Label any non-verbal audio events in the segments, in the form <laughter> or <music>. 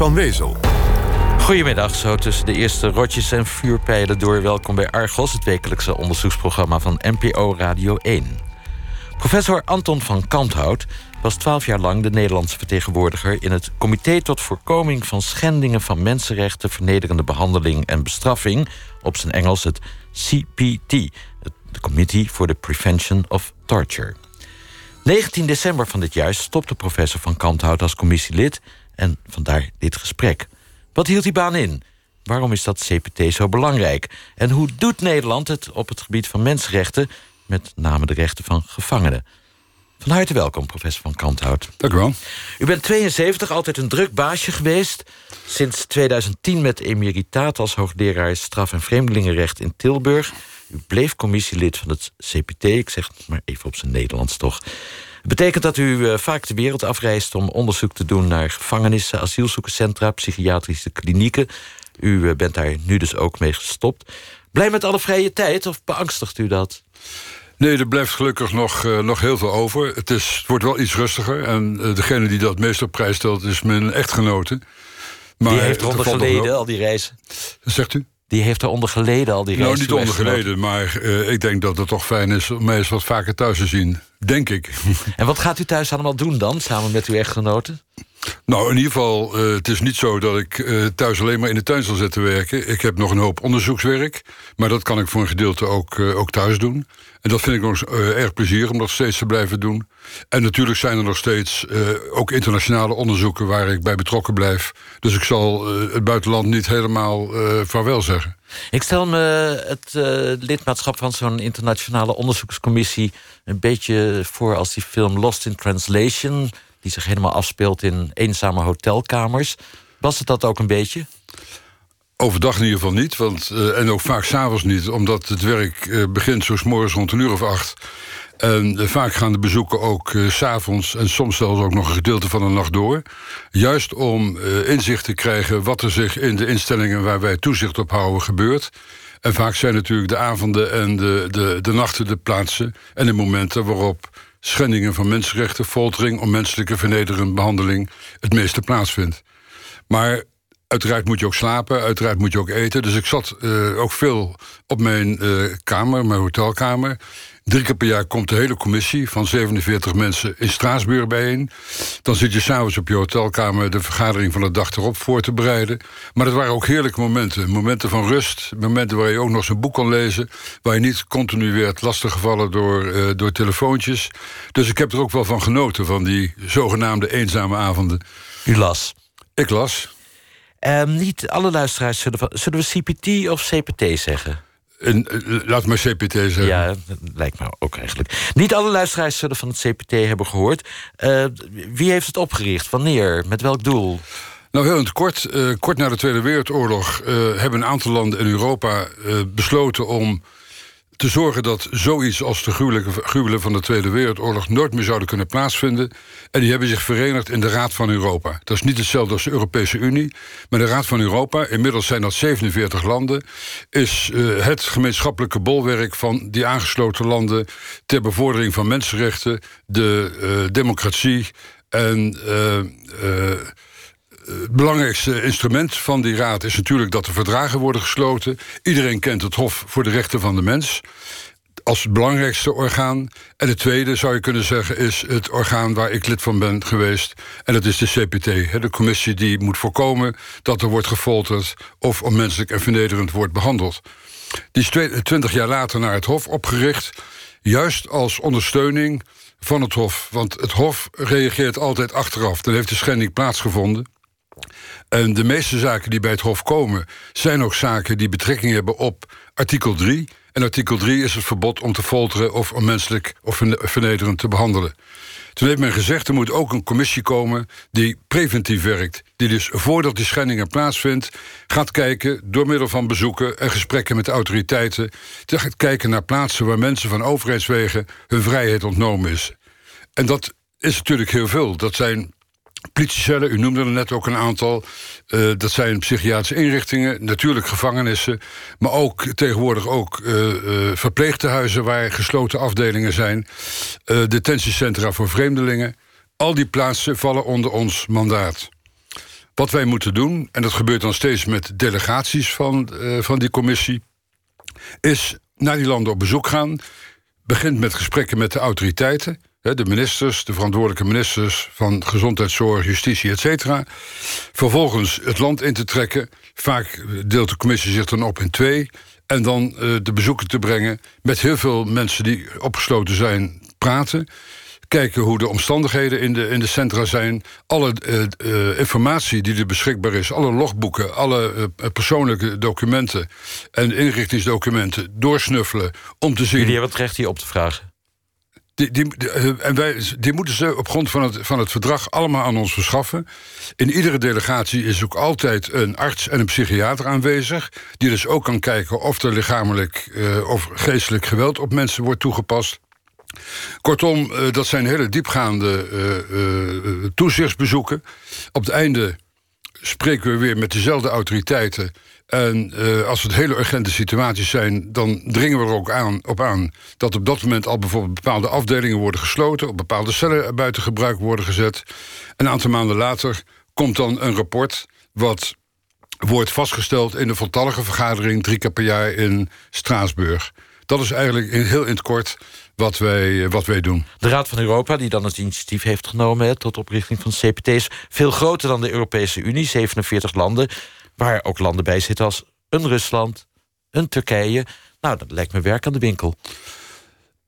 Van Wezel. Goedemiddag, zo tussen de eerste rotjes en vuurpijlen door. Welkom bij Argos, het wekelijkse onderzoeksprogramma van NPO Radio 1. Professor Anton van Kanthout was twaalf jaar lang de Nederlandse vertegenwoordiger in het Comité tot Voorkoming van Schendingen van Mensenrechten, Vernederende Behandeling en Bestraffing, op zijn Engels het CPT, de Committee for the Prevention of Torture. 19 december van dit jaar stopte professor van Kanthout als commissielid en vandaar dit gesprek. Wat hield die baan in? Waarom is dat CPT zo belangrijk? En hoe doet Nederland het op het gebied van mensenrechten, met name de rechten van gevangenen? Van harte welkom, professor van Kanthout. Dank u wel. U bent 72, altijd een druk baasje geweest. Sinds 2010 met emeritaat als hoogleraar straf- en vreemdelingenrecht in Tilburg. U bleef commissielid van het CPT, ik zeg het maar even op zijn Nederlands toch. Betekent dat u uh, vaak de wereld afreist om onderzoek te doen naar gevangenissen, asielzoekerscentra, psychiatrische klinieken. U uh, bent daar nu dus ook mee gestopt. Blij met alle vrije tijd of beangstigt u dat? Nee, er blijft gelukkig nog, uh, nog heel veel over. Het, is, het wordt wel iets rustiger. En degene die dat meest op prijs stelt is mijn echtgenote. Maar die heeft eronder geleden, al die reizen. Zegt u? Die heeft eronder geleden, al die reizen. Nou, niet onder geleden, maar uh, ik denk dat het toch fijn is om mij eens wat vaker thuis te zien. Denk ik. <laughs> En wat gaat u thuis allemaal doen dan, samen met uw echtgenoten? Nou, in ieder geval, uh, het is niet zo dat ik uh, thuis alleen maar in de tuin zal zitten werken. Ik heb nog een hoop onderzoekswerk, maar dat kan ik voor een gedeelte ook, uh, ook thuis doen. En dat vind ik nog erg plezier om dat steeds te blijven doen. En natuurlijk zijn er nog steeds ook internationale onderzoeken waar ik bij betrokken blijf. Dus ik zal het buitenland niet helemaal vaarwel zeggen. Ik stel me het lidmaatschap van zo'n internationale onderzoekscommissie een beetje voor als die film Lost in Translation die zich helemaal afspeelt in eenzame hotelkamers. Was het dat ook een beetje? Overdag in ieder geval niet, want, uh, en ook vaak s'avonds niet... omdat het werk uh, begint zo morgens rond een uur of acht. En uh, vaak gaan de bezoeken ook s s'avonds... en soms zelfs ook nog een gedeelte van de nacht door. Juist om inzicht te krijgen wat er zich in de instellingen... waar wij toezicht op houden gebeurt... En vaak zijn natuurlijk de avonden en de, de, de nachten de plaatsen en de momenten waarop schendingen van mensenrechten, foltering, onmenselijke vernederende behandeling het meeste plaatsvindt. Maar uiteraard moet je ook slapen, uiteraard moet je ook eten. Dus ik zat uh, ook veel op mijn uh, kamer, mijn hotelkamer. Drie keer per jaar komt de hele commissie van 47 mensen in Straatsburg bijeen. Dan zit je s'avonds op je hotelkamer de vergadering van de dag erop voor te bereiden. Maar dat waren ook heerlijke momenten. Momenten van rust, momenten waar je ook nog zo'n boek kon lezen. Waar je niet continu werd lastiggevallen door, uh, door telefoontjes. Dus ik heb er ook wel van genoten, van die zogenaamde eenzame avonden. U las? Ik las. Um, niet alle luisteraars zullen, zullen we CPT of CPT zeggen? En, laat maar CPT zeggen. Ja, dat lijkt me ook eigenlijk. Niet alle luisteraars zullen van het CPT hebben gehoord. Uh, wie heeft het opgericht? Wanneer? Met welk doel? Nou, heel in het kort. Uh, kort na de Tweede Wereldoorlog uh, hebben een aantal landen in Europa besloten om te zorgen dat zoiets als de gruwelen van de Tweede Wereldoorlog nooit meer zouden kunnen plaatsvinden. En die hebben zich verenigd in de Raad van Europa. Dat is niet hetzelfde als de Europese Unie, maar de Raad van Europa, inmiddels zijn dat 47 landen, is uh, het gemeenschappelijke bolwerk van die aangesloten landen ter bevordering van mensenrechten, de uh, democratie en. Uh, het belangrijkste instrument van die raad is natuurlijk dat er verdragen worden gesloten. Iedereen kent het Hof voor de Rechten van de Mens als het belangrijkste orgaan. En het tweede, zou je kunnen zeggen, is het orgaan waar ik lid van ben geweest. En dat is de CPT, de commissie die moet voorkomen dat er wordt gefolterd of onmenselijk en vernederend wordt behandeld. Die is twintig jaar later naar het Hof opgericht, juist als ondersteuning van het Hof. Want het Hof reageert altijd achteraf. Dan heeft de schending plaatsgevonden. En de meeste zaken die bij het Hof komen, zijn ook zaken die betrekking hebben op artikel 3. En artikel 3 is het verbod om te folteren of onmenselijk of vernederend te behandelen. Toen heeft men gezegd, er moet ook een commissie komen die preventief werkt. Die dus voordat die schendingen plaatsvindt, gaat kijken door middel van bezoeken en gesprekken met de autoriteiten. Te gaat kijken naar plaatsen waar mensen van overheidswegen hun vrijheid ontnomen is. En dat is natuurlijk heel veel. Dat zijn Politiecellen, u noemde er net ook een aantal. Uh, dat zijn psychiatrische inrichtingen, natuurlijk gevangenissen... maar ook tegenwoordig ook uh, uh, verpleegtehuizen... waar gesloten afdelingen zijn. detentiecentra voor vreemdelingen. Al die plaatsen vallen onder ons mandaat. Wat wij moeten doen, en dat gebeurt dan steeds met delegaties van, van die commissie, is naar die landen op bezoek gaan. Begint met gesprekken met de autoriteiten, de ministers, de verantwoordelijke ministers van gezondheidszorg, justitie, et cetera. Vervolgens het land in te trekken. Vaak deelt de commissie zich dan op in twee. En dan uh, de bezoeken te brengen met heel veel mensen die opgesloten zijn, praten kijken hoe de omstandigheden in de, in de centra zijn. Alle uh, informatie die er beschikbaar is, alle logboeken, alle persoonlijke documenten en inrichtingsdocumenten doorsnuffelen om te zien. Jullie hebben het recht hier op te vragen. Die, die, en wij, die moeten ze op grond van het, van het verdrag allemaal aan ons verschaffen. In iedere delegatie is ook altijd een arts en een psychiater aanwezig. Die dus ook kan kijken of er lichamelijk uh, of geestelijk geweld op mensen wordt toegepast. Kortom, uh, dat zijn hele diepgaande toezichtsbezoeken. Op het einde spreken we weer met dezelfde autoriteiten. En uh, als het hele urgente situaties zijn, dan dringen we er ook aan, op aan dat op dat moment al bijvoorbeeld bepaalde afdelingen worden gesloten, op bepaalde cellen buiten gebruik worden gezet. Een aantal maanden later komt dan een rapport wat wordt vastgesteld in de voltallige vergadering drie keer per jaar in Straatsburg. Dat is eigenlijk in, heel in het kort wat wij, eh, wat wij doen. De Raad van Europa, die dan het initiatief heeft genomen... tot oprichting van CPT, is veel groter dan de Europese Unie. 47 landen, waar ook landen bij zitten als een Rusland, een Turkije. Nou, dat lijkt me werk aan de winkel.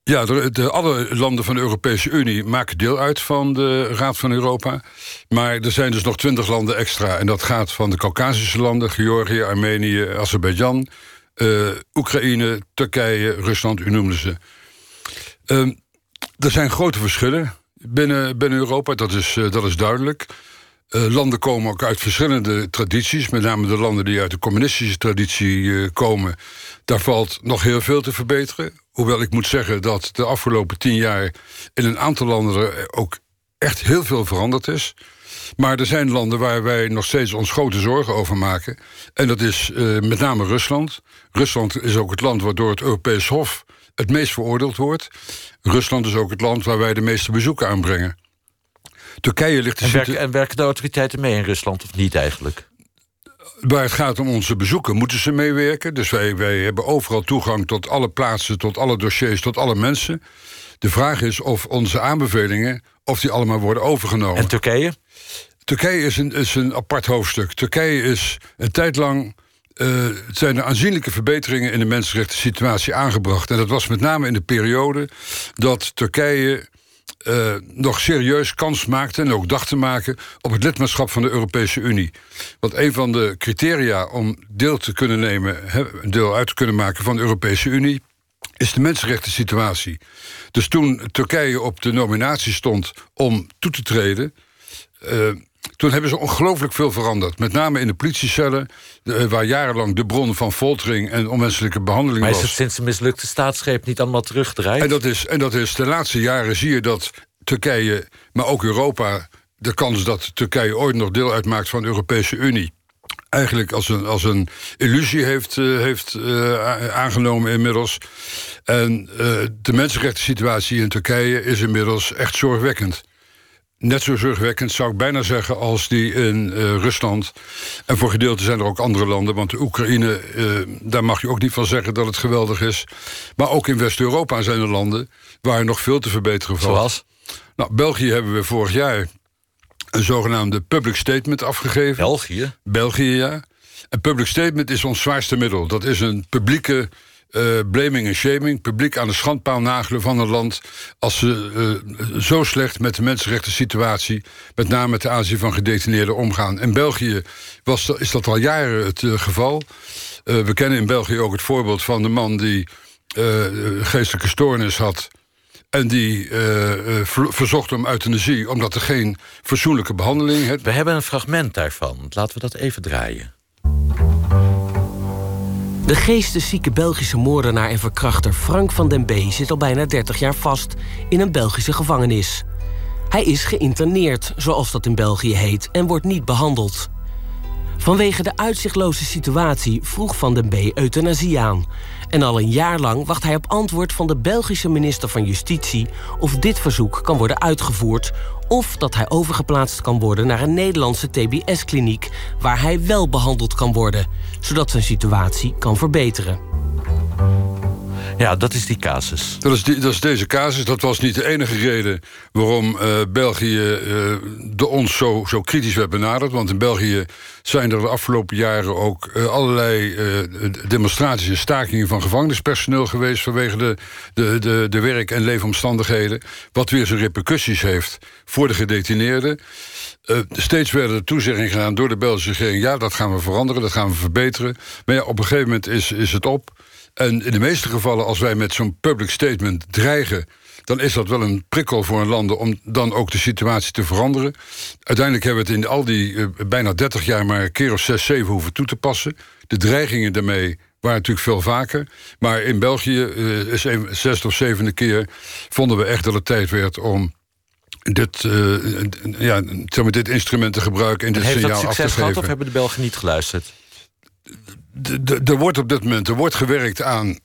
Ja, de, de, alle landen van de Europese Unie maken deel uit van de Raad van Europa. Maar er zijn dus nog twintig landen extra. En dat gaat van de Caucasische landen, Georgië, Armenië, Azerbeidzjan... Uh, Oekraïne, Turkije, Rusland, u noemde ze. Uh, er zijn grote verschillen binnen, binnen Europa, dat is, uh, dat is duidelijk. Uh, landen komen ook uit verschillende tradities, met name de landen die uit de communistische traditie komen. Daar valt nog heel veel te verbeteren. Hoewel ik moet zeggen dat de afgelopen tien jaar in een aantal landen er ook echt heel veel veranderd is. Maar er zijn landen waar wij nog steeds ons grote zorgen over maken. En dat is uh, met name Rusland. Rusland is ook het land waardoor het Europees Hof het meest veroordeeld wordt. Rusland is ook het land waar wij de meeste bezoeken aanbrengen. Turkije ligt... En, werken, en werken de autoriteiten mee in Rusland of niet eigenlijk? Waar het gaat om onze bezoeken, moeten ze meewerken. Dus wij, wij hebben overal toegang tot alle plaatsen, tot alle dossiers, tot alle mensen. De vraag is of onze aanbevelingen, of die allemaal worden overgenomen. En Turkije? Turkije is een, is een apart hoofdstuk. Turkije is een tijd lang. Uh, zijn er aanzienlijke verbeteringen in de mensenrechten situatie aangebracht. En dat was met name in de periode dat Turkije uh, nog serieus kans maakte en ook dacht te maken op het lidmaatschap van de Europese Unie. Want een van de criteria om deel te kunnen nemen, deel uit te kunnen maken van de Europese Unie, is de mensenrechten situatie. Dus toen Turkije op de nominatie stond om toe te treden. Uh, toen hebben ze ongelooflijk veel veranderd. Met name in de politiecellen, waar jarenlang de bron van foltering en onmenselijke behandeling was. Maar is het sinds de mislukte staatsgreep niet allemaal teruggedraaid? En dat is, en dat is de laatste jaren zie je dat Turkije, maar ook Europa, de kans dat Turkije ooit nog deel uitmaakt van de Europese Unie eigenlijk als een, als een illusie heeft, uh, heeft uh, aangenomen inmiddels. En uh, de mensenrechten situatie in Turkije is inmiddels echt zorgwekkend. Net zo zorgwekkend zou ik bijna zeggen als die in Rusland. En voor gedeelte zijn er ook andere landen, want de Oekraïne, daar mag je ook niet van zeggen dat het geweldig is. Maar ook in West-Europa zijn er landen waar nog veel te verbeteren valt. Zoals? Nou, België hebben we vorig jaar een zogenaamde public statement afgegeven. België? België, ja. Een public statement is ons zwaarste middel. Dat is een publieke uh, blaming en shaming, publiek aan de schandpaal nagelen van een land als ze uh, zo slecht met de mensenrechten situatie, met name ten aanzien van gedetineerden, omgaan. In België was, is dat al jaren het uh, geval. we kennen in België ook het voorbeeld van de man die geestelijke stoornis had en die uh, verzocht om euthanasie omdat er geen fatsoenlijke behandeling... Heeft. We hebben een fragment daarvan. Laten we dat even draaien. De geesteszieke Belgische moordenaar en verkrachter Frank van den B... zit al bijna 30 jaar vast in een Belgische gevangenis. Hij is geïnterneerd, zoals dat in België heet, en wordt niet behandeld. Vanwege de uitzichtloze situatie vroeg Van den B euthanasie aan. En al een jaar lang wacht hij op antwoord van de Belgische minister van Justitie of dit verzoek kan worden uitgevoerd of dat hij overgeplaatst kan worden naar een Nederlandse TBS-kliniek waar hij wel behandeld kan worden, zodat zijn situatie kan verbeteren. Ja, dat is die casus. Dat is, die, dat is deze casus. Dat was niet de enige reden waarom uh, België uh, de ons zo, zo kritisch werd benaderd. Want in België zijn er de afgelopen jaren ook uh, allerlei demonstraties en stakingen van gevangenispersoneel geweest vanwege de, de, de, de werk- en leefomstandigheden. Wat weer zijn repercussies heeft voor de gedetineerden. steeds werden er toezeggingen gedaan door de Belgische regering. Ja, dat gaan we veranderen, dat gaan we verbeteren. Maar ja, op een gegeven moment is, is het op. En in de meeste gevallen, als wij met zo'n public statement dreigen dan is dat wel een prikkel voor een landen om dan ook de situatie te veranderen. Uiteindelijk hebben we het in al die uh, bijna 30 jaar maar een keer of 6, 7 hoeven toe te passen. De dreigingen daarmee waren natuurlijk veel vaker. Maar in België, uh, is een zesde of zevende keer, vonden we echt dat het tijd werd om dit, uh, ja, dit instrument te gebruiken en dit heeft signaal dat af te succes gehad geven. of hebben de Belgen niet geluisterd? Er wordt op dit moment er wordt gewerkt aan,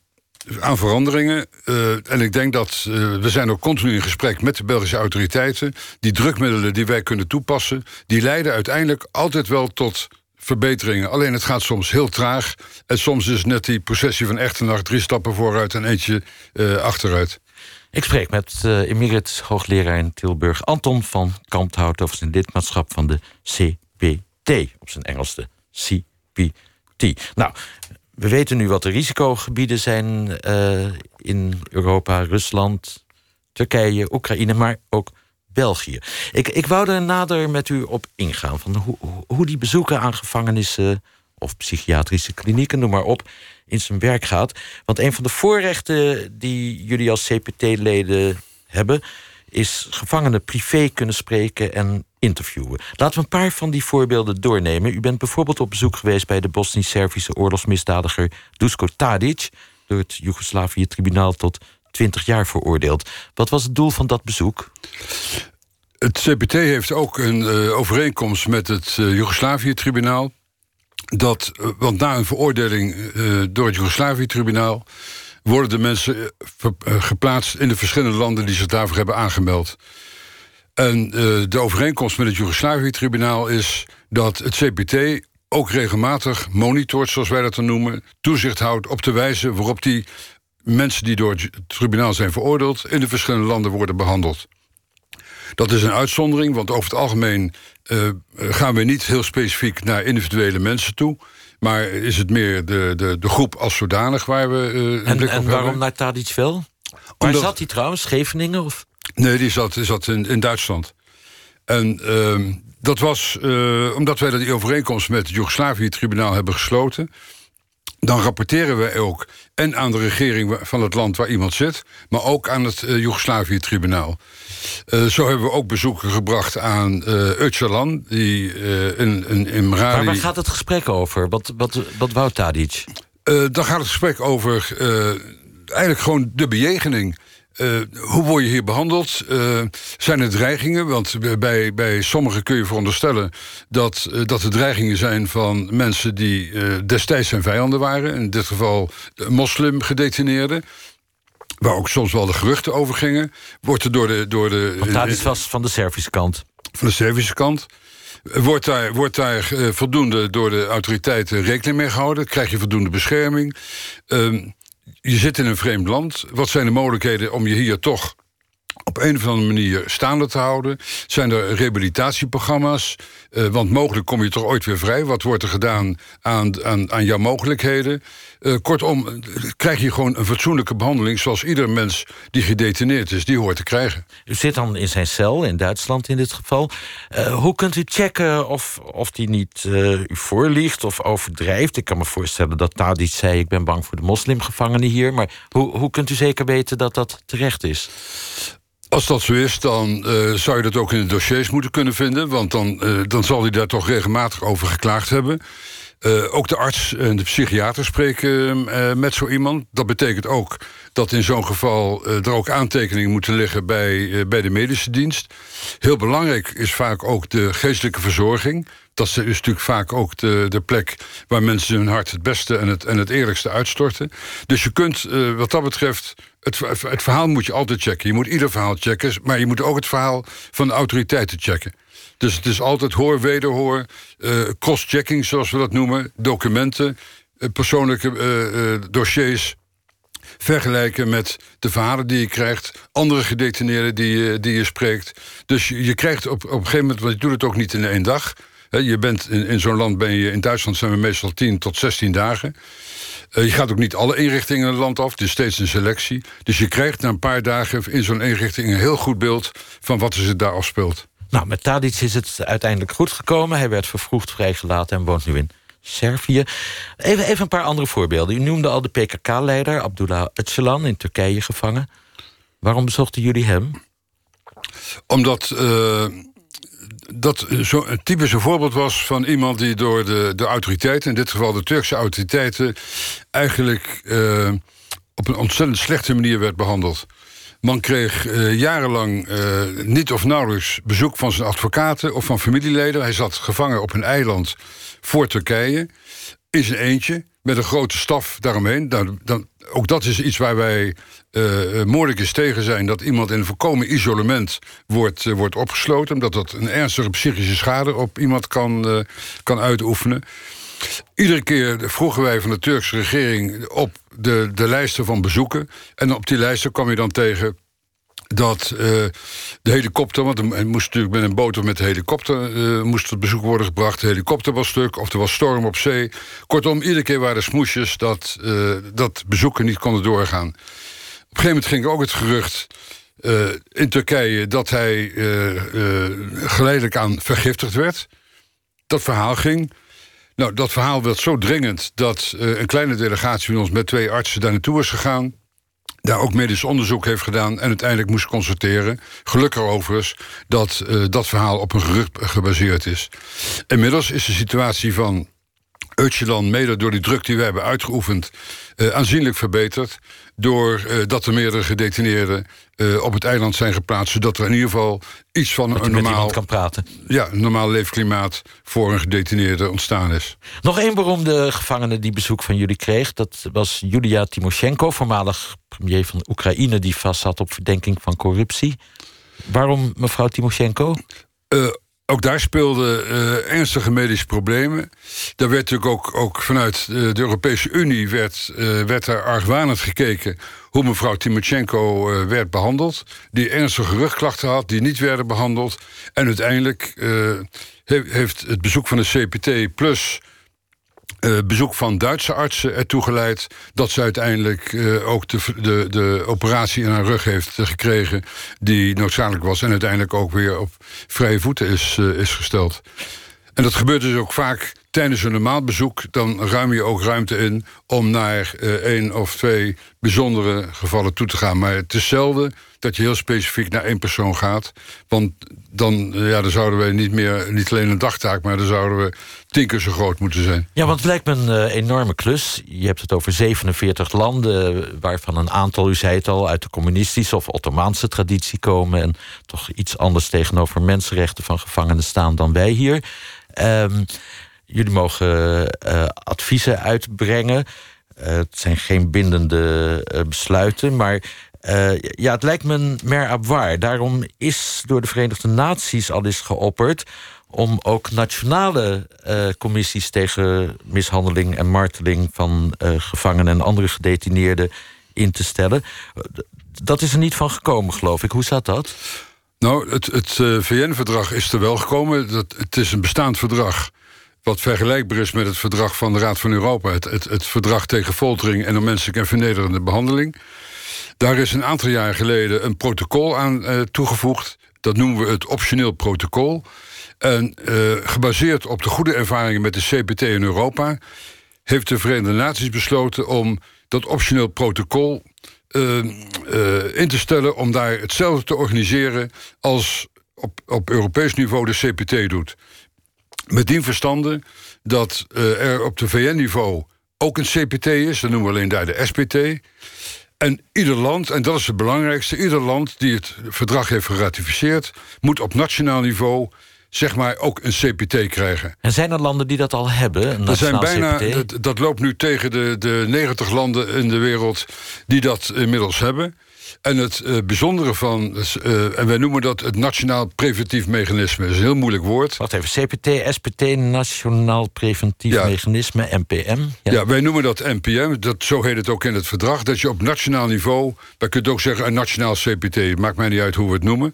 aan veranderingen. Uh, en ik denk dat uh, we zijn ook continu in gesprek met de Belgische autoriteiten. Die drukmiddelen die wij kunnen toepassen, die leiden uiteindelijk altijd wel tot verbeteringen. Alleen het gaat soms heel traag. En soms is net die processie van nacht drie stappen vooruit en eentje uh, achteruit. Ik spreek met uh, hoogleraar in Tilburg Anton van Kampthout over zijn lidmaatschap van de CPT, op zijn Engels de Nou, we weten nu wat de risicogebieden zijn uh, in Europa, Rusland, Turkije, Oekraïne, maar ook België. Ik, ik wou er nader met u op ingaan van hoe, hoe die bezoeken aan gevangenissen of psychiatrische klinieken, noem maar op, in zijn werk gaat. Want een van de voorrechten die jullie als CPT-leden hebben, is gevangenen privé kunnen spreken en interviewen. Laten we een paar van die voorbeelden doornemen. U bent bijvoorbeeld op bezoek geweest bij de Bosnisch-Servische oorlogsmisdadiger Dusko Tadic, door het Joegoslavië-tribunaal tot 20 jaar veroordeeld. Wat was het doel van dat bezoek? Het CPT heeft ook een uh, overeenkomst met het uh, Joegoslavië-tribunaal. Dat, uh, want na een veroordeling door het Joegoslavië-tribunaal worden de mensen geplaatst in de verschillende landen die zich daarvoor hebben aangemeld. En uh, de overeenkomst met het Joegoslavië-tribunaal is dat het CPT ook regelmatig monitort, zoals wij dat dan noemen, toezicht houdt op de wijze waarop die mensen die door het tribunaal zijn veroordeeld in de verschillende landen worden behandeld. Dat is een uitzondering, want over het algemeen gaan we niet heel specifiek naar individuele mensen toe. Maar is het meer de, de, de groep als zodanig waar we uh, en, en waarom naar Tadic wel? Waar zat hij trouwens? Scheveningen? Of? Nee, die zat, die zat in, in Duitsland. En ehm, dat was eh, omdat wij die overeenkomst met het Joegoslavië-tribunaal hebben gesloten. Dan rapporteren wij ook en aan de regering van het land waar iemand zit, maar ook aan het eh, Joegoslavië-tribunaal. Eh, zo hebben we ook bezoeken gebracht aan eh Öcalan, die eh, in, in, in. Maar waar gaat het gesprek over? Wat, wat, wat wou Tadic? Dan gaat het gesprek over eigenlijk gewoon de bejegening. Eh, hoe word je hier behandeld? Eh, zijn er dreigingen? Want bij, bij sommigen kun je veronderstellen dat, eh, dat er dreigingen zijn van mensen die destijds zijn vijanden waren. In dit geval de moslimgedetineerden. Waar ook soms wel de geruchten over gingen. Wordt er door de. Door de Want Tadic was van de Servische kant. van de Servische kant. Wordt daar, wordt daar voldoende door de autoriteiten rekening mee gehouden? Krijg je voldoende bescherming? Ehm, je zit in een vreemd land. Wat zijn de mogelijkheden om je hier toch op een of andere manier staande te houden? Zijn er rehabilitatieprogramma's? Eh, want mogelijk kom je toch ooit weer vrij. Wat wordt er gedaan aan, aan, aan jouw mogelijkheden? Eh, kortom, eh, krijg je gewoon een fatsoenlijke behandeling... zoals ieder mens die gedetineerd is, die hoort te krijgen. U zit dan in zijn cel, in Duitsland in dit geval. Hoe kunt u checken of, of die niet u voorliegt of overdrijft? Ik kan me voorstellen dat Tadic zei... ik ben bang voor de moslimgevangenen hier. Maar hoe, hoe kunt u zeker weten dat dat terecht is? Als dat zo is, dan eh, zou je dat ook in de dossiers moeten kunnen vinden. Want dan, eh, dan zal hij daar toch regelmatig over geklaagd hebben. Eh, ook de arts en de psychiater spreken met zo iemand. Dat betekent ook dat in zo'n geval er ook aantekeningen moeten liggen bij, bij de medische dienst. Heel belangrijk is vaak ook de geestelijke verzorging. Dat is natuurlijk vaak ook de, de plek waar mensen hun hart het beste en het, en het eerlijkste uitstorten. Dus je kunt wat dat betreft. Het, verhaal moet je altijd checken. Je moet ieder verhaal checken, maar je moet ook het verhaal van de autoriteiten checken. Dus het is altijd hoor, wederhoor, uh, cross-checking zoals we dat noemen, documenten, uh, persoonlijke dossiers vergelijken met de verhalen die je krijgt, andere gedetineerden die je, die je spreekt. Dus je, je krijgt op, op een gegeven moment, want je doet het ook niet in één dag. Je bent in, in zo'n land ben je, in Duitsland zijn we meestal 10 tot 16 dagen. Uh, je gaat ook niet alle inrichtingen in het land af, het is steeds een selectie. Dus je krijgt na een paar dagen in zo'n inrichting een heel goed beeld van wat er zich daar afspeelt. Nou, met Tadic is het uiteindelijk goed gekomen. Hij werd vervroegd vrijgelaten en woont nu in Servië. Even, even een paar andere voorbeelden. U noemde al de PKK-leider Abdullah Öcalan in Turkije gevangen. Waarom bezochten jullie hem? Omdat uh, dat zo een typische voorbeeld was van iemand die door de, de autoriteiten, in dit geval de Turkse autoriteiten, eigenlijk uh, op een ontzettend slechte manier werd behandeld. Man kreeg uh, jarenlang niet of nauwelijks bezoek van zijn advocaten of van familieleden. Hij zat gevangen op een eiland voor Turkije. In zijn eentje, met een grote staf daaromheen. Nou, dan, ook dat is iets waar wij uh, moordelijk eens tegen zijn... dat iemand in een volkomen isolement wordt, uh, wordt opgesloten... omdat dat een ernstige psychische schade op iemand kan, kan uitoefenen. Iedere keer vroegen wij van de Turkse regering op de, de lijsten van bezoeken. En op die lijsten kwam je dan tegen dat de helikopter, want hij moest natuurlijk met een boot of met de helikopter uh, moest het bezoek worden gebracht. De helikopter was stuk of er was storm op zee. Kortom, iedere keer waren er smoesjes dat, dat bezoeken niet konden doorgaan. Een gegeven moment ging ook het gerucht in Turkije dat hij geleidelijk aan vergiftigd werd. Dat verhaal ging. Nou, dat verhaal werd zo dringend dat een kleine delegatie van ons met twee artsen daar naartoe is gegaan daar ook medisch onderzoek heeft gedaan en uiteindelijk moest constateren, gelukkig overigens, dat dat verhaal op een gerucht gebaseerd is. Inmiddels is de situatie van Öcalan, mede door die druk die we hebben uitgeoefend, aanzienlijk verbeterd. Doordat uh, dat er meerdere gedetineerden uh, op het eiland zijn geplaatst. Zodat er in ieder geval iets van een normaal, kan praten. Ja, een normaal leefklimaat voor een gedetineerde ontstaan is. Nog één beroemde gevangene die bezoek van jullie kreeg. Dat was Julia Timoshenko, voormalig premier van Oekraïne... die vast zat op verdenking van corruptie. Waarom mevrouw Timoshenko? Uh, ook daar speelden uh, ernstige medische problemen. Daar werd natuurlijk ook, ook vanuit de Europese Unie werd, uh, werd er argwanend gekeken hoe mevrouw Timoshenko werd behandeld. Die ernstige rugklachten had, die niet werden behandeld. En uiteindelijk heeft het bezoek van de CPT plus uh, bezoek van Duitse artsen ertoe geleid dat ze uiteindelijk uh, ook de, de, de operatie in haar rug heeft gekregen die noodzakelijk was en uiteindelijk ook weer op vrije voeten is, is gesteld. En dat gebeurt dus ook vaak tijdens een normaal bezoek. Dan ruim je ook ruimte in om naar één of twee bijzondere gevallen toe te gaan. Maar het is zelden dat je heel specifiek naar één persoon gaat. Want dan, ja, dan zouden we niet meer, niet alleen een dagtaak, maar dan zouden we tien keer zo groot moeten zijn. Ja, want het lijkt me een uh, enorme klus. Je hebt het over 47 landen, waarvan een aantal, u zei het al, uit de communistische of Ottomaanse traditie komen. En toch iets anders tegenover mensenrechten van gevangenen staan dan wij hier. Um, jullie mogen uh, adviezen uitbrengen. Uh, het zijn geen bindende besluiten, maar ja, het lijkt me een mer avoir. Daarom is door de Verenigde Naties al eens geopperd om ook nationale commissies tegen mishandeling en marteling van gevangenen en andere gedetineerden in te stellen. Dat is er niet van gekomen, geloof ik. Hoe zat dat? Nou, het, het VN-verdrag is er wel gekomen. Dat, het is een bestaand verdrag wat vergelijkbaar is met het verdrag van de Raad van Europa. Het, het, het verdrag tegen foltering en onmenselijke en vernederende behandeling. Daar is een aantal jaar geleden een protocol aan uh, toegevoegd. Dat noemen we het optioneel protocol. En uh, gebaseerd op de goede ervaringen met de CPT in Europa... heeft de Verenigde Naties besloten om dat optioneel protocol uh, in te stellen... om daar hetzelfde te organiseren als op, op Europees niveau de CPT doet. Met die verstande dat er op de VN-niveau ook een CPT is. Dat noemen we alleen daar de SPT. En ieder land, en dat is het belangrijkste, ieder land die het verdrag heeft geratificeerd, moet op nationaal niveau zeg maar ook een CPT krijgen. En zijn er landen die dat al hebben? Er zijn bijna, dat, dat, loopt nu tegen de, de 90 landen in de wereld die dat inmiddels hebben. En het uh, bijzondere van, uh, en wij noemen dat het Nationaal Preventief Mechanisme. Dat is een heel moeilijk woord. Wacht even, CPT, SPT, Nationaal Preventief Mechanisme, NPM. Ja. ja. wij noemen dat NPM, dat, zo heet het ook in het verdrag. Dat je op nationaal niveau, wij kunnen ook zeggen een nationaal CPT. maakt mij niet uit hoe we het noemen.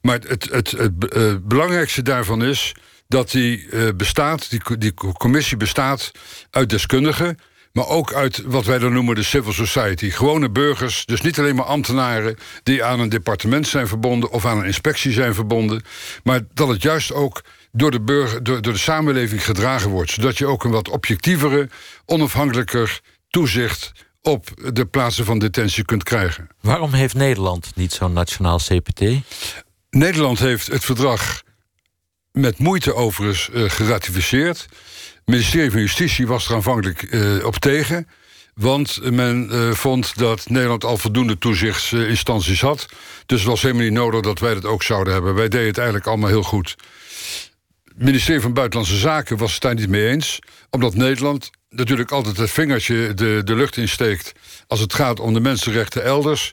Maar het, het, het, uh, belangrijkste daarvan is dat die bestaat, die, die commissie bestaat uit deskundigen maar ook uit wat wij dan noemen de civil society. Gewone burgers, dus niet alleen maar ambtenaren... die aan een departement zijn verbonden of aan een inspectie zijn verbonden... maar dat het juist ook door de, burger, door, door de samenleving gedragen wordt... zodat je ook een wat objectievere, onafhankelijker toezicht op de plaatsen van detentie kunt krijgen. Waarom heeft Nederland niet zo'n nationaal CPT? Nederland heeft het verdrag met moeite overigens uh, geratificeerd. Ministerie van Justitie was er aanvankelijk uh, op tegen. Want men uh, vond dat Nederland al voldoende toezichtsinstanties had. Dus het was helemaal niet nodig dat wij dat ook zouden hebben. Wij deden het eigenlijk allemaal heel goed. Het ministerie van Buitenlandse Zaken was het daar niet mee eens. Omdat Nederland natuurlijk altijd het vingertje de, de lucht insteekt... als het gaat om de mensenrechten elders.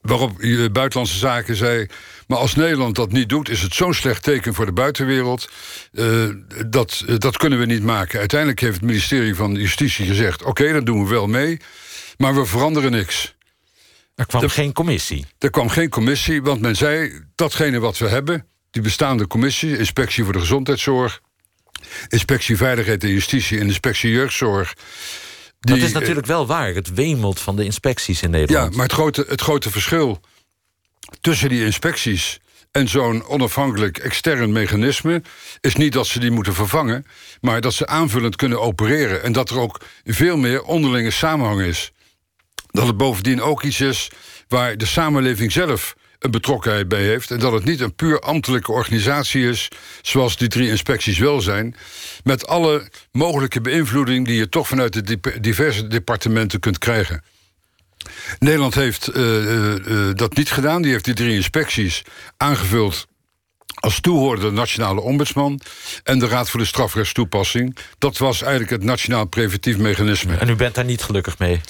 Waarop Buitenlandse Zaken zei... maar als Nederland dat niet doet, is het zo'n slecht teken voor de buitenwereld... Uh, dat, uh, dat kunnen we niet maken. Uiteindelijk heeft het ministerie van Justitie gezegd... oké, okay, dan doen we wel mee, maar we veranderen niks. Er kwam geen commissie? Er kwam geen commissie, want men zei... datgene wat we hebben, die bestaande commissie... Inspectie voor de Gezondheidszorg... Inspectie Veiligheid en Justitie en Inspectie Jeugdzorg... dat is natuurlijk wel waar. Het wemelt van de inspecties in Nederland. Ja, maar het grote, het grote verschil tussen die inspecties en zo'n onafhankelijk extern mechanisme is niet dat ze die moeten vervangen, maar dat ze aanvullend kunnen opereren en dat er ook veel meer onderlinge samenhang is. Dat het bovendien ook iets is waar de samenleving zelf een betrokkenheid bij heeft. En dat het niet een puur ambtelijke organisatie is, zoals die drie inspecties wel zijn. Met alle mogelijke beïnvloeding die je toch vanuit de diverse departementen kunt krijgen. Nederland heeft uh, uh, dat niet gedaan. Die heeft die drie inspecties aangevuld als toehoorder de nationale ombudsman en de Raad voor de Strafrechtstoepassing. Dat was eigenlijk het nationaal preventief mechanisme. En u bent daar niet gelukkig mee?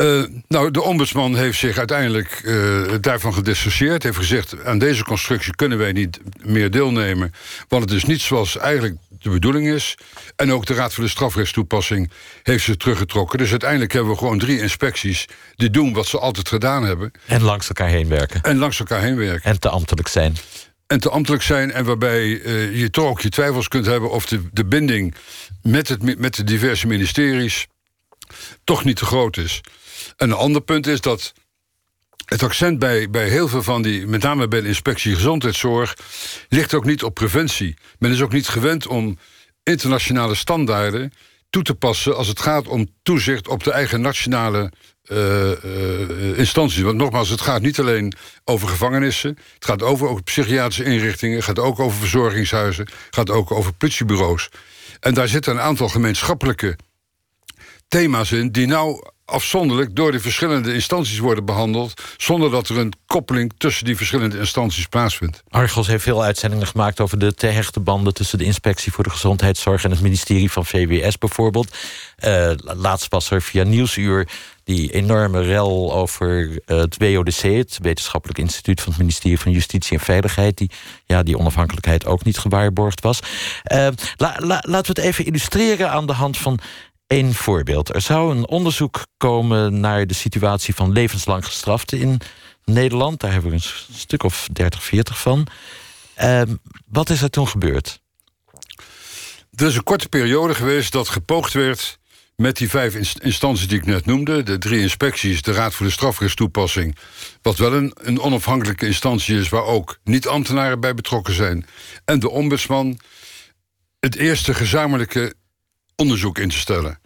Uh, nou, de ombudsman heeft zich uiteindelijk uh, daarvan gedissocieerd. Heeft gezegd, aan deze constructie kunnen wij niet meer deelnemen... want het is niet zoals eigenlijk de bedoeling is. En ook de Raad voor de Strafrechtstoepassing heeft ze teruggetrokken. Dus uiteindelijk hebben we gewoon drie inspecties... die doen wat ze altijd gedaan hebben. En langs elkaar heen werken. En langs elkaar heen werken. En te ambtelijk zijn. En te ambtelijk zijn en waarbij uh, je toch ook je twijfels kunt hebben... of de, de binding met, het, met de diverse ministeries toch niet te groot is. Een ander punt is dat het accent bij, bij heel veel van die, met name bij de inspectie gezondheidszorg, ligt ook niet op preventie. Men is ook niet gewend om internationale standaarden toe te passen als het gaat om toezicht op de eigen nationale uh, uh, instanties. Want nogmaals, het gaat niet alleen over gevangenissen, het gaat over ook psychiatrische inrichtingen, het gaat ook over verzorgingshuizen, het gaat ook over politiebureaus. En daar zitten een aantal gemeenschappelijke thema's in die nou afzonderlijk door de verschillende instanties worden behandeld... zonder dat er een koppeling tussen die verschillende instanties plaatsvindt. Argos heeft veel uitzendingen gemaakt over de te hechte banden... tussen de Inspectie voor de Gezondheidszorg en het ministerie van VWS bijvoorbeeld. Uh, laatst was er via Nieuwsuur die enorme rel over uh, het WODC... het Wetenschappelijk Instituut van het ministerie van Justitie en Veiligheid... die, ja, die onafhankelijkheid ook niet gewaarborgd was. Uh, la, laten we het even illustreren aan de hand van Voorbeeld. Er zou een onderzoek komen naar de situatie van levenslang gestraften in Nederland. Daar hebben we een stuk of 30, 40 van. Uh, wat is er toen gebeurd? Er is een korte periode geweest dat gepoogd werd met die vijf instanties die ik net noemde, de drie inspecties, de Raad voor de Strafrechtstoepassing, wat wel een, een onafhankelijke instantie is waar ook niet-ambtenaren bij betrokken zijn, en de ombudsman, het eerste gezamenlijke onderzoek in te stellen.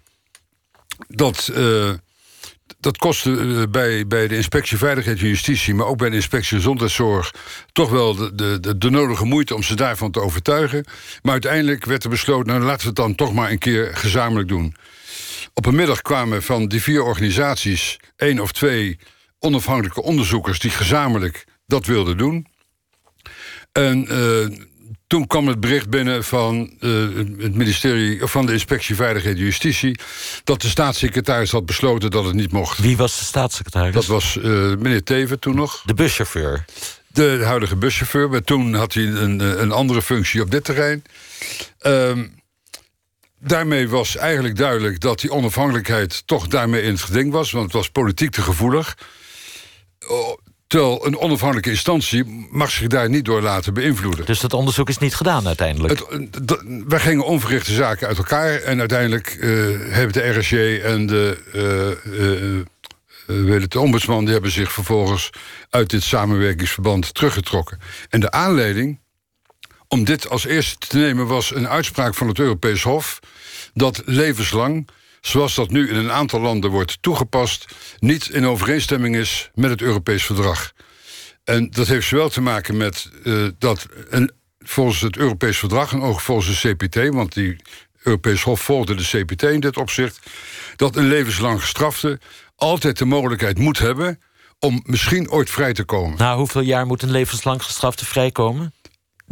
Dat, uh, dat kostte uh, bij, bij de inspectie Veiligheid en Justitie... maar ook bij de inspectie Gezondheidszorg... toch wel de, de, de, nodige moeite om ze daarvan te overtuigen. Maar uiteindelijk werd er besloten... nou, laten we het dan toch maar een keer gezamenlijk doen. Op een middag kwamen van die vier organisaties... één of twee onafhankelijke onderzoekers... die gezamenlijk dat wilden doen. En uh, toen kwam het bericht binnen van uh, het ministerie van de Inspectie Veiligheid en Justitie dat de staatssecretaris had besloten dat het niet mocht. Wie was de staatssecretaris? Dat was uh, meneer Teven toen nog. De buschauffeur. De huidige buschauffeur, maar toen had hij een, een andere functie op dit terrein. Uh, daarmee was eigenlijk duidelijk dat die onafhankelijkheid toch daarmee in het geding was, want het was politiek te gevoelig. Oh, terwijl een onafhankelijke instantie mag zich daar niet door laten beïnvloeden. Dus dat onderzoek is niet gedaan uiteindelijk? Het, wij gingen onverrichte zaken uit elkaar en uiteindelijk uh, hebben de RSJ en de, uh, de ombudsman die hebben zich vervolgens uit dit samenwerkingsverband teruggetrokken. En de aanleiding om dit als eerste te nemen was een uitspraak van het Europees Hof dat levenslang, zoals dat nu in een aantal landen wordt toegepast, niet in overeenstemming is met het Europees Verdrag. En dat heeft zowel te maken met uh, dat een, volgens het Europees Verdrag en ook volgens de CPT, want die Europees Hof volgde de CPT in dit opzicht, dat een levenslang gestrafte altijd de mogelijkheid moet hebben om misschien ooit vrij te komen. Na hoeveel jaar moet een levenslang gestrafte vrijkomen?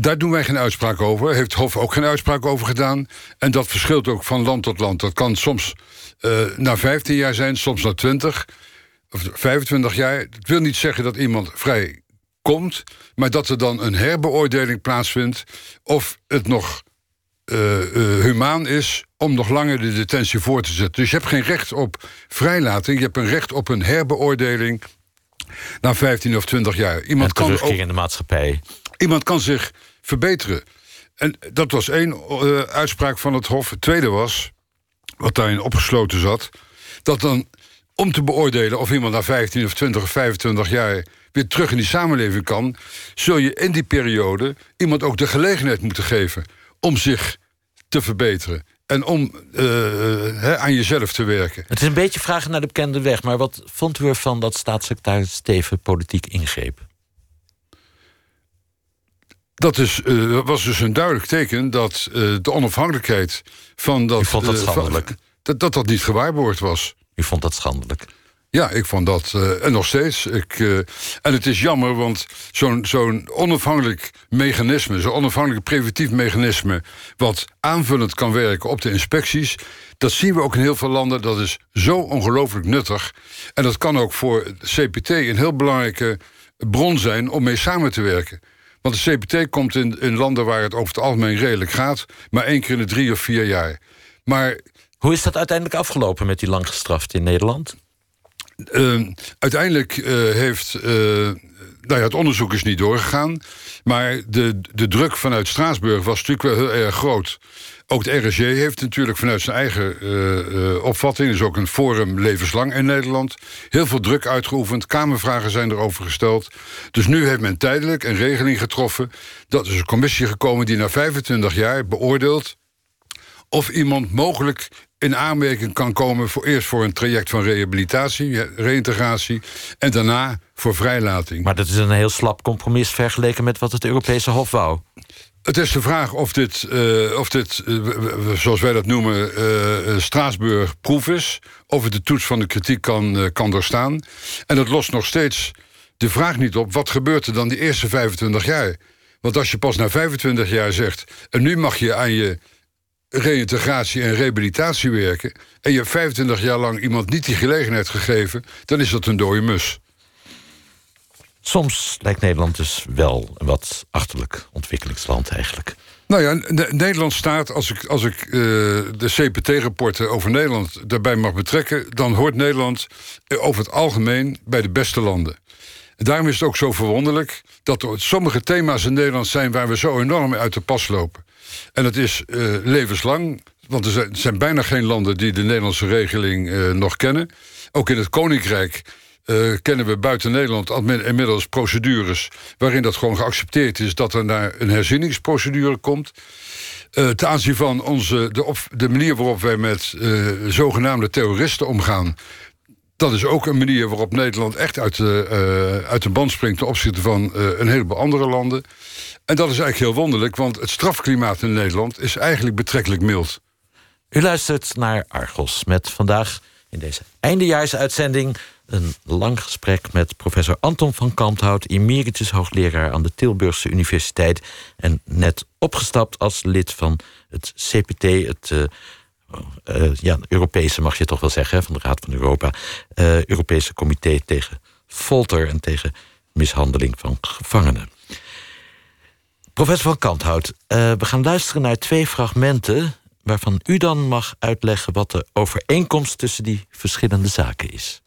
Daar doen wij geen uitspraak over. Heeft Hof ook geen uitspraak over gedaan. En dat verschilt ook van land tot land. Dat kan soms uh, na 15 jaar zijn, soms na 20 of 25 jaar. Het wil niet zeggen dat iemand vrij komt, maar dat er dan een herbeoordeling plaatsvindt of het nog uh, uh, humaan is om nog langer de detentie voor te zetten. Dus je hebt geen recht op vrijlating, je hebt een recht op een herbeoordeling na 15 of 20 jaar. Iemand kan ook, in de maatschappij. Iemand kan zich verbeteren. En dat was één uh, uitspraak van het Hof. Het tweede was, wat daarin opgesloten zat, dat dan om te beoordelen of iemand na 15 of 20 of 25 jaar weer terug in die samenleving kan, zul je in die periode iemand ook de gelegenheid moeten geven om zich te verbeteren. En om uh, aan jezelf te werken. Het is een beetje vragen naar de bekende weg. Maar wat vond u ervan dat staatssecretaris Steven politiek ingreep? Dat is, uh, was dus een duidelijk teken dat uh, de onafhankelijkheid van dat. Vond dat schandelijk? Van, dat, dat dat niet gewaarborgd was. U vond dat schandelijk? Ja, ik vond dat. Uh, en nog steeds. Ik, en het is jammer, want zo'n zo'n onafhankelijk mechanisme, zo'n onafhankelijk preventief mechanisme, wat aanvullend kan werken op de inspecties, dat zien we ook in heel veel landen. Dat is zo ongelooflijk nuttig. En dat kan ook voor CPT een heel belangrijke bron zijn om mee samen te werken. Want de CPT komt in, in landen waar het over het algemeen redelijk gaat, maar één keer in de drie of vier jaar. Maar. Hoe is dat uiteindelijk afgelopen met die langgestrafte in Nederland? Uh, uiteindelijk uh, heeft. Uh, nou ja, het onderzoek is niet doorgegaan. Maar de, de druk vanuit Straatsburg was natuurlijk wel heel erg groot. Ook de RSJ heeft natuurlijk vanuit zijn eigen uh, uh, opvatting... is ook een forum levenslang in Nederland... heel veel druk uitgeoefend, kamervragen zijn erover gesteld. Dus nu heeft men tijdelijk een regeling getroffen... dat is een commissie gekomen die na 25 jaar beoordeelt... of iemand mogelijk in aanmerking kan komen... voor eerst voor een traject van rehabilitatie, reïntegratie... en daarna voor vrijlating. Maar dat is een heel slap compromis vergeleken met wat het Europese Hof wou. Het is de vraag of dit, uh, of dit uh, zoals wij dat noemen, uh, Straatsburg proef is. Of het de toets van de kritiek kan, kan doorstaan. En dat lost nog steeds de vraag niet op... wat gebeurt er dan die eerste 25 jaar? Want als je pas na 25 jaar zegt... en nu mag je aan je reïntegratie en rehabilitatie werken... en je hebt 25 jaar lang iemand niet die gelegenheid gegeven... dan is dat een dode mus. Soms lijkt Nederland dus wel een wat achterlijk ontwikkelingsland eigenlijk. Nou ja, Nederland staat, als ik, als ik uh, de CPT-rapporten over Nederland daarbij mag betrekken, dan hoort Nederland over het algemeen bij de beste landen. En daarom is het ook zo verwonderlijk dat er sommige thema's in Nederland zijn waar we zo enorm uit de pas lopen. En dat is uh, levenslang, want er zijn, er zijn, bijna geen landen die de Nederlandse regeling nog kennen. Ook in het Koninkrijk uh, kennen we buiten Nederland inmiddels procedures waarin dat gewoon geaccepteerd is dat er naar een herzieningsprocedure komt. Uh, ten aanzien van onze, de, manier waarop wij met uh, zogenaamde terroristen omgaan. Dat is ook een manier waarop Nederland echt uit uit de band springt ten opzichte van een heleboel andere landen. En dat is eigenlijk heel wonderlijk, want het strafklimaat in Nederland is eigenlijk betrekkelijk mild. U luistert naar Argos met vandaag in deze eindejaarsuitzending Een lang gesprek met professor Anton van Kalmthout... emeritus hoogleraar aan de Tilburgse Universiteit... en net opgestapt als lid van het CPT... het uh, ja, Europese, mag je toch wel zeggen, van de Raad van Europa... Uh, Europese Comité tegen folter en tegen mishandeling van gevangenen. Professor van Kanthout, we gaan luisteren naar twee fragmenten waarvan u dan mag uitleggen wat de overeenkomst tussen die verschillende zaken is.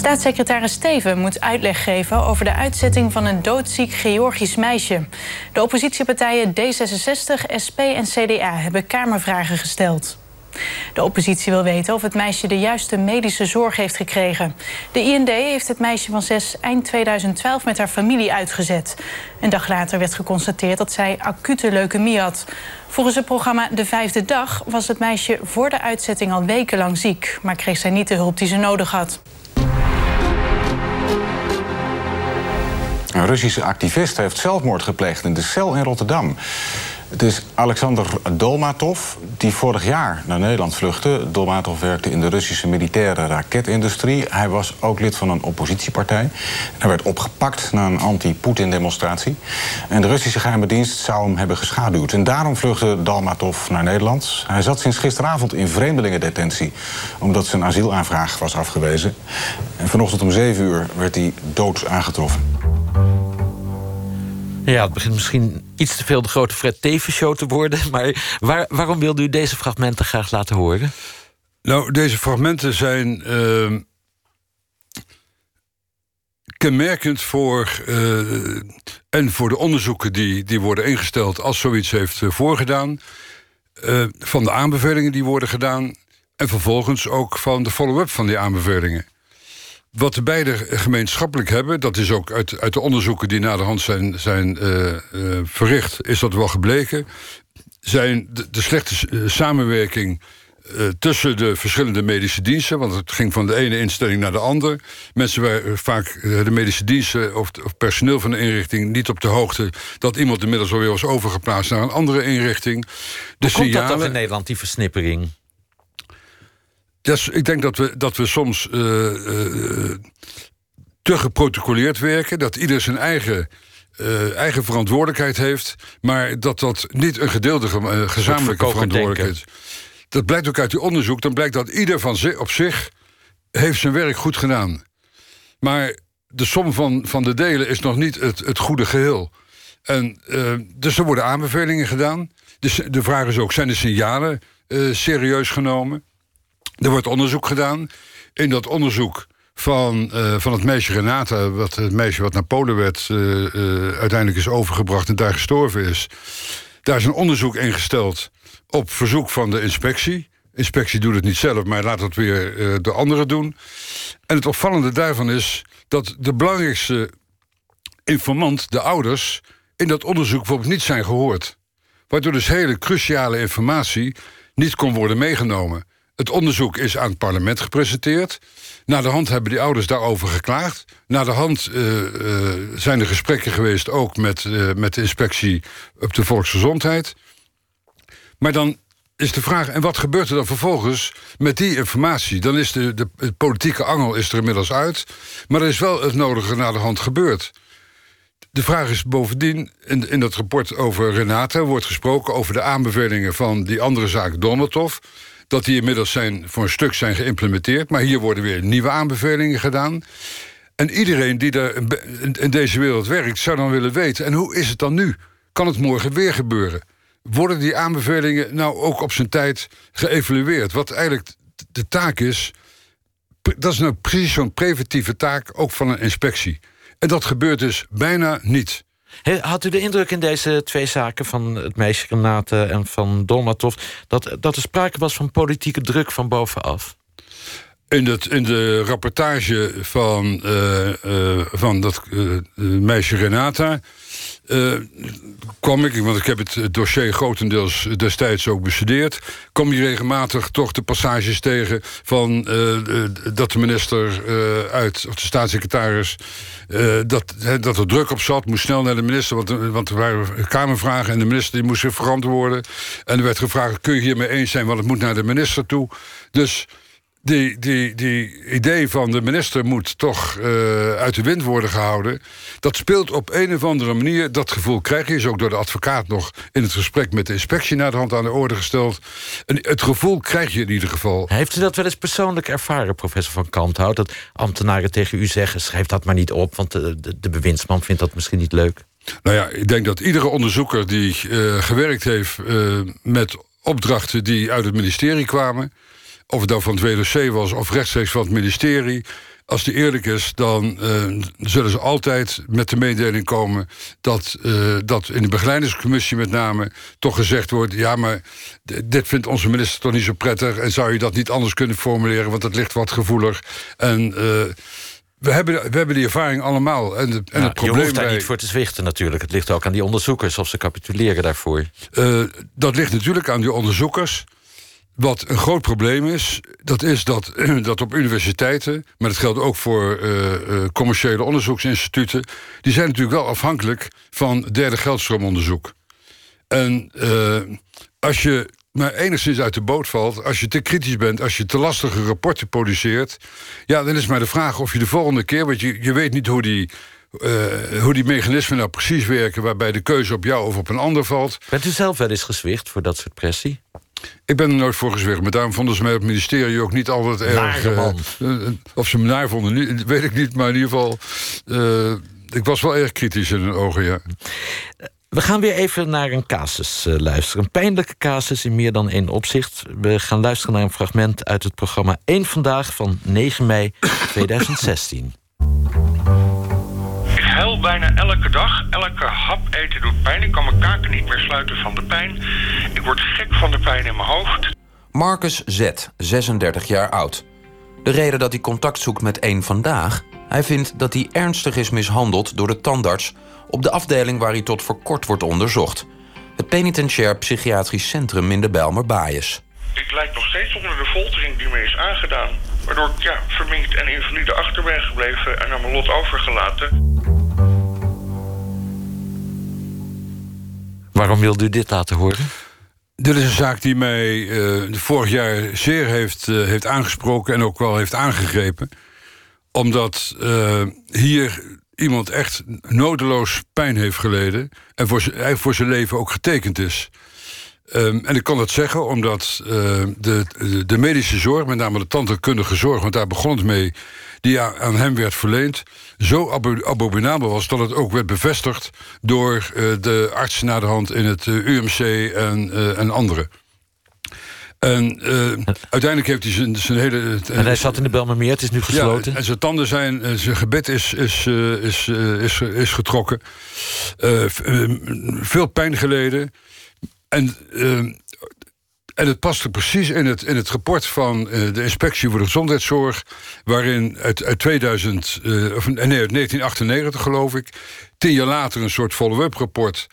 Staatssecretaris Steven moet uitleg geven over de uitzetting van een doodziek Georgisch meisje. De oppositiepartijen D66, SP en CDA hebben Kamervragen gesteld. De oppositie wil weten of het meisje de juiste medische zorg heeft gekregen. De IND heeft het meisje van 6 eind 2012 met haar familie uitgezet. Een dag later werd geconstateerd dat zij acute leukemie had. Volgens het programma De Vijfde Dag was het meisje voor de uitzetting al wekenlang ziek, maar kreeg zij niet de hulp die ze nodig had. Een Russische activist heeft zelfmoord gepleegd in de cel in Rotterdam. Het is Alexander Dolmatov, die vorig jaar naar Nederland vluchtte. Dolmatov werkte in de Russische militaire raketindustrie. Hij was ook lid van een oppositiepartij. Hij werd opgepakt na een anti-Poetin-demonstratie. En de Russische geheime dienst zou hem hebben geschaduwd. En daarom vluchtte Dolmatov naar Nederland. Hij zat sinds gisteravond in vreemdelingendetentie... omdat zijn asielaanvraag was afgewezen. En vanochtend om 7 uur werd hij dood aangetroffen. Ja, het begint misschien iets te veel de grote Fred Teven show te worden. <laughs> Maar waar, waarom wilde u deze fragmenten graag laten horen? Nou, deze fragmenten zijn uh, kenmerkend voor. Uh, en voor de onderzoeken die, die worden ingesteld als zoiets heeft uh, voorgedaan. van de aanbevelingen die worden gedaan. En vervolgens ook van de follow-up van die aanbevelingen. Wat de beide gemeenschappelijk hebben, dat is ook uit, uit de onderzoeken die na de hand zijn, zijn uh, uh, verricht, is dat wel gebleken. Zijn de, de slechte uh, samenwerking tussen de verschillende medische diensten, want het ging van de ene instelling naar de andere. Mensen waren vaak de medische diensten of, of, personeel van de inrichting niet op de hoogte dat iemand inmiddels alweer was overgeplaatst naar een andere inrichting. De Hoe signalen, komt dat in Nederland, die versnippering? Dus ik denk dat we, dat we soms uh, uh, te geprotocoleerd werken. Dat ieder zijn eigen, uh, eigen verantwoordelijkheid heeft. Maar dat dat niet een gedeelde gezamenlijke verantwoordelijkheid is. Dat blijkt ook uit uw onderzoek. Dan blijkt dat ieder van zich, op zich heeft zijn werk goed gedaan. Maar de som van, van de delen is nog niet het, het goede geheel. En, dus er worden aanbevelingen gedaan. Dus de vraag is ook, zijn de signalen serieus genomen? Er wordt onderzoek gedaan. In dat onderzoek van, uh, van het meisje Renata, wat, het meisje wat naar Polen werd, uh, uh, uiteindelijk is overgebracht en daar gestorven is. Daar is een onderzoek ingesteld op verzoek van de inspectie. Inspectie doet het niet zelf, maar laat het weer de anderen doen. En het opvallende daarvan is dat de belangrijkste informant, de ouders, in dat onderzoek bijvoorbeeld niet zijn gehoord. Waardoor dus hele cruciale informatie niet kon worden meegenomen. Het onderzoek is aan het parlement gepresenteerd. Na de hand hebben die ouders daarover geklaagd. Na de hand uh, uh, zijn er gesprekken geweest ook met, uh, met de inspectie op de volksgezondheid. Maar dan is de vraag, en wat gebeurt er dan vervolgens met die informatie? Dan is de, de, politieke angel is er inmiddels uit. Maar er is wel het nodige na de hand gebeurd. De vraag is bovendien, in, in dat rapport over Renate... wordt gesproken over de aanbevelingen van die andere zaak Donatov dat die inmiddels zijn, voor een stuk zijn geïmplementeerd. Maar hier worden weer nieuwe aanbevelingen gedaan. En iedereen die er in deze wereld werkt, zou dan willen weten... en hoe is het dan nu? Kan het morgen weer gebeuren? Worden die aanbevelingen nou ook op zijn tijd geëvalueerd? Wat eigenlijk de taak is... dat is nou precies zo'n preventieve taak, ook van een inspectie. En dat gebeurt dus bijna niet. Had u de indruk in deze twee zaken van het meisje Renate en van Dolmatov... Dat, dat er sprake was van politieke druk van bovenaf? In, het, in de rapportage van, uh, uh, van dat uh, meisje Renata kwam ik, want ik heb het dossier grotendeels destijds ook bestudeerd, kom je regelmatig toch de passages tegen van dat de minister uit, of de staatssecretaris, dat, dat er druk op zat, moest snel naar de minister, want, want er waren kamervragen en de minister die moest zich verantwoorden. En er werd gevraagd: kun je hiermee eens zijn, want het moet naar de minister toe. Dus die, die, die idee van de minister moet toch uh, uit de wind worden gehouden. Dat speelt op een of andere manier. Dat gevoel krijg je. Is ook door de advocaat nog in het gesprek met de inspectie naar de hand aan de orde gesteld. En het gevoel krijg je in ieder geval. Heeft u dat wel eens persoonlijk ervaren, professor van Kanthout? Dat ambtenaren tegen u zeggen: schrijf dat maar niet op, want de, de, de bewindsman vindt dat misschien niet leuk. Nou ja, ik denk dat iedere onderzoeker die uh, gewerkt heeft uh, met opdrachten die uit het ministerie kwamen of het nou van het WDC was of rechtstreeks van het ministerie. Als die eerlijk is, dan uh, zullen ze altijd met de mededeling komen dat, uh, dat in de begeleidingscommissie met name toch gezegd wordt: ja, maar dit vindt onze minister toch niet zo prettig en zou je dat niet anders kunnen formuleren, want het ligt wat gevoelig. En. Uh, we hebben, we hebben die ervaring allemaal. En, de, en het probleem je hoeft daar niet voor te zwichten natuurlijk. Het ligt ook aan die onderzoekers of ze capituleren daarvoor. Dat ligt natuurlijk aan die onderzoekers. Wat een groot probleem is, dat is dat, <clears throat> dat op universiteiten, maar dat geldt ook voor uh, uh, commerciële onderzoeksinstituten, die zijn natuurlijk wel afhankelijk van derde geldstroomonderzoek. En uh, als je maar enigszins uit de boot valt, als je te kritisch bent, als je te lastige rapporten produceert, ja, dan is maar de vraag of je de volgende keer, want je, je weet niet hoe die, hoe die mechanismen nou precies werken, waarbij de keuze op jou of op een ander valt. Bent u zelf wel eens gezwicht voor dat soort pressie? Ik ben er nooit voor gezwicht. Maar daarom vonden ze mij op het ministerie ook niet altijd erg... Uh, of ze me naar vonden, <laughs> weet ik niet. Maar in ieder geval... Uh, ik was wel erg kritisch in hun ogen, ja. We gaan weer even naar een casus uh, luisteren. Een pijnlijke casus in meer dan één opzicht. We gaan luisteren naar een fragment uit het programma 1 Vandaag van 9 mei <coughs> 2016 huil bijna elke dag. Elke hap eten doet pijn. Ik kan mijn kaken niet meer sluiten van de pijn. Ik word gek van de pijn in mijn hoofd. Marcus Z, 36 jaar oud. De reden dat hij contact zoekt met één vandaag... hij vindt dat hij ernstig is mishandeld door de tandarts... op de afdeling waar hij tot voor kort wordt onderzocht. Het penitentiair psychiatrisch centrum in de Bijlmer-Baaiers. Ik lijk nog steeds onder de foltering die me is aangedaan. Waardoor ik ja, verminkt en invalide achter ben gebleven en aan mijn lot overgelaten. Waarom wilde u dit laten horen? Dit is een zaak die mij uh, vorig jaar zeer heeft, uh, heeft aangesproken en ook wel heeft aangegrepen. Omdat uh, hier iemand echt nodeloos pijn heeft geleden en voor, voor zijn leven ook getekend is. Um, en ik kan dat zeggen omdat de, de medische zorg, met name de tandheelkundige zorg, want daar begon het mee, die aan hem werd verleend, zo abominabel was dat het ook werd bevestigd door uh, de artsen naar de hand in het uh, UMC en, uh, en anderen. En uiteindelijk heeft hij zijn, zijn hele. en hij zat in de Belmermeer, het is nu gesloten. Ja, en zijn tanden zijn, zijn gebed is, is, is, is, is getrokken. veel pijn geleden. En en het paste precies in het, in het rapport van uh, de Inspectie voor de Gezondheidszorg, waarin uit, uit 2000, uh, of, nee, uit 1998 geloof ik, tien jaar later een soort follow-up rapport,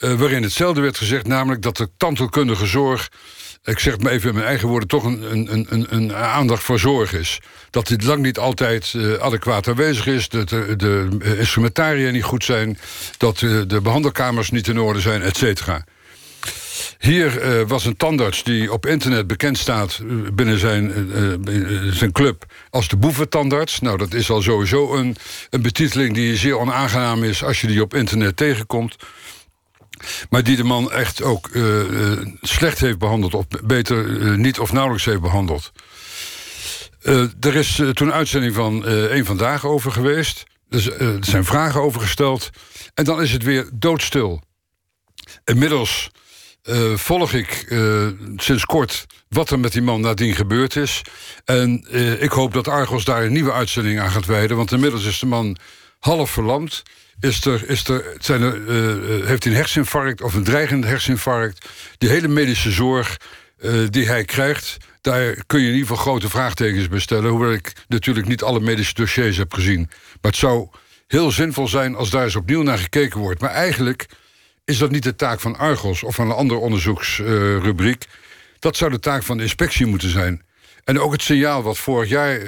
uh, waarin hetzelfde werd gezegd, namelijk dat de tandheelkundige zorg, ik zeg het maar even in mijn eigen woorden, toch een, een, een, een aandacht voor zorg is. Dat dit lang niet altijd adequaat aanwezig is, dat de, de instrumentaria niet goed zijn, dat de, de behandelkamers niet in orde zijn, et cetera. Hier uh, was een tandarts die op internet bekend staat eh, binnen zijn, uh, zijn club als de boeventandarts. Nou, dat is al sowieso een, een betiteling die zeer onaangenaam is als je die op internet tegenkomt. Maar die de man echt ook slecht heeft behandeld, of beter niet of nauwelijks heeft behandeld. er is toen een uitzending van één vandaag over geweest. Dus, er zijn vragen over gesteld. En dan is het weer doodstil. Inmiddels uh, volg ik uh, sinds kort wat er met die man nadien gebeurd is. En uh, ik hoop dat Argos daar een nieuwe uitzending aan gaat wijden. Want inmiddels is de man half verlamd. Is er, is er, zijn er, heeft hij een herseninfarct of een dreigende herseninfarct. Die hele medische zorg die hij krijgt... daar kun je in ieder geval grote vraagtekens bij stellen. Hoewel ik natuurlijk niet alle medische dossiers heb gezien. Maar het zou heel zinvol zijn als daar eens opnieuw naar gekeken wordt. Maar eigenlijk is dat niet de taak van Argos of van een andere onderzoeksrubriek? dat zou de taak van de inspectie moeten zijn. En ook het signaal wat vorig jaar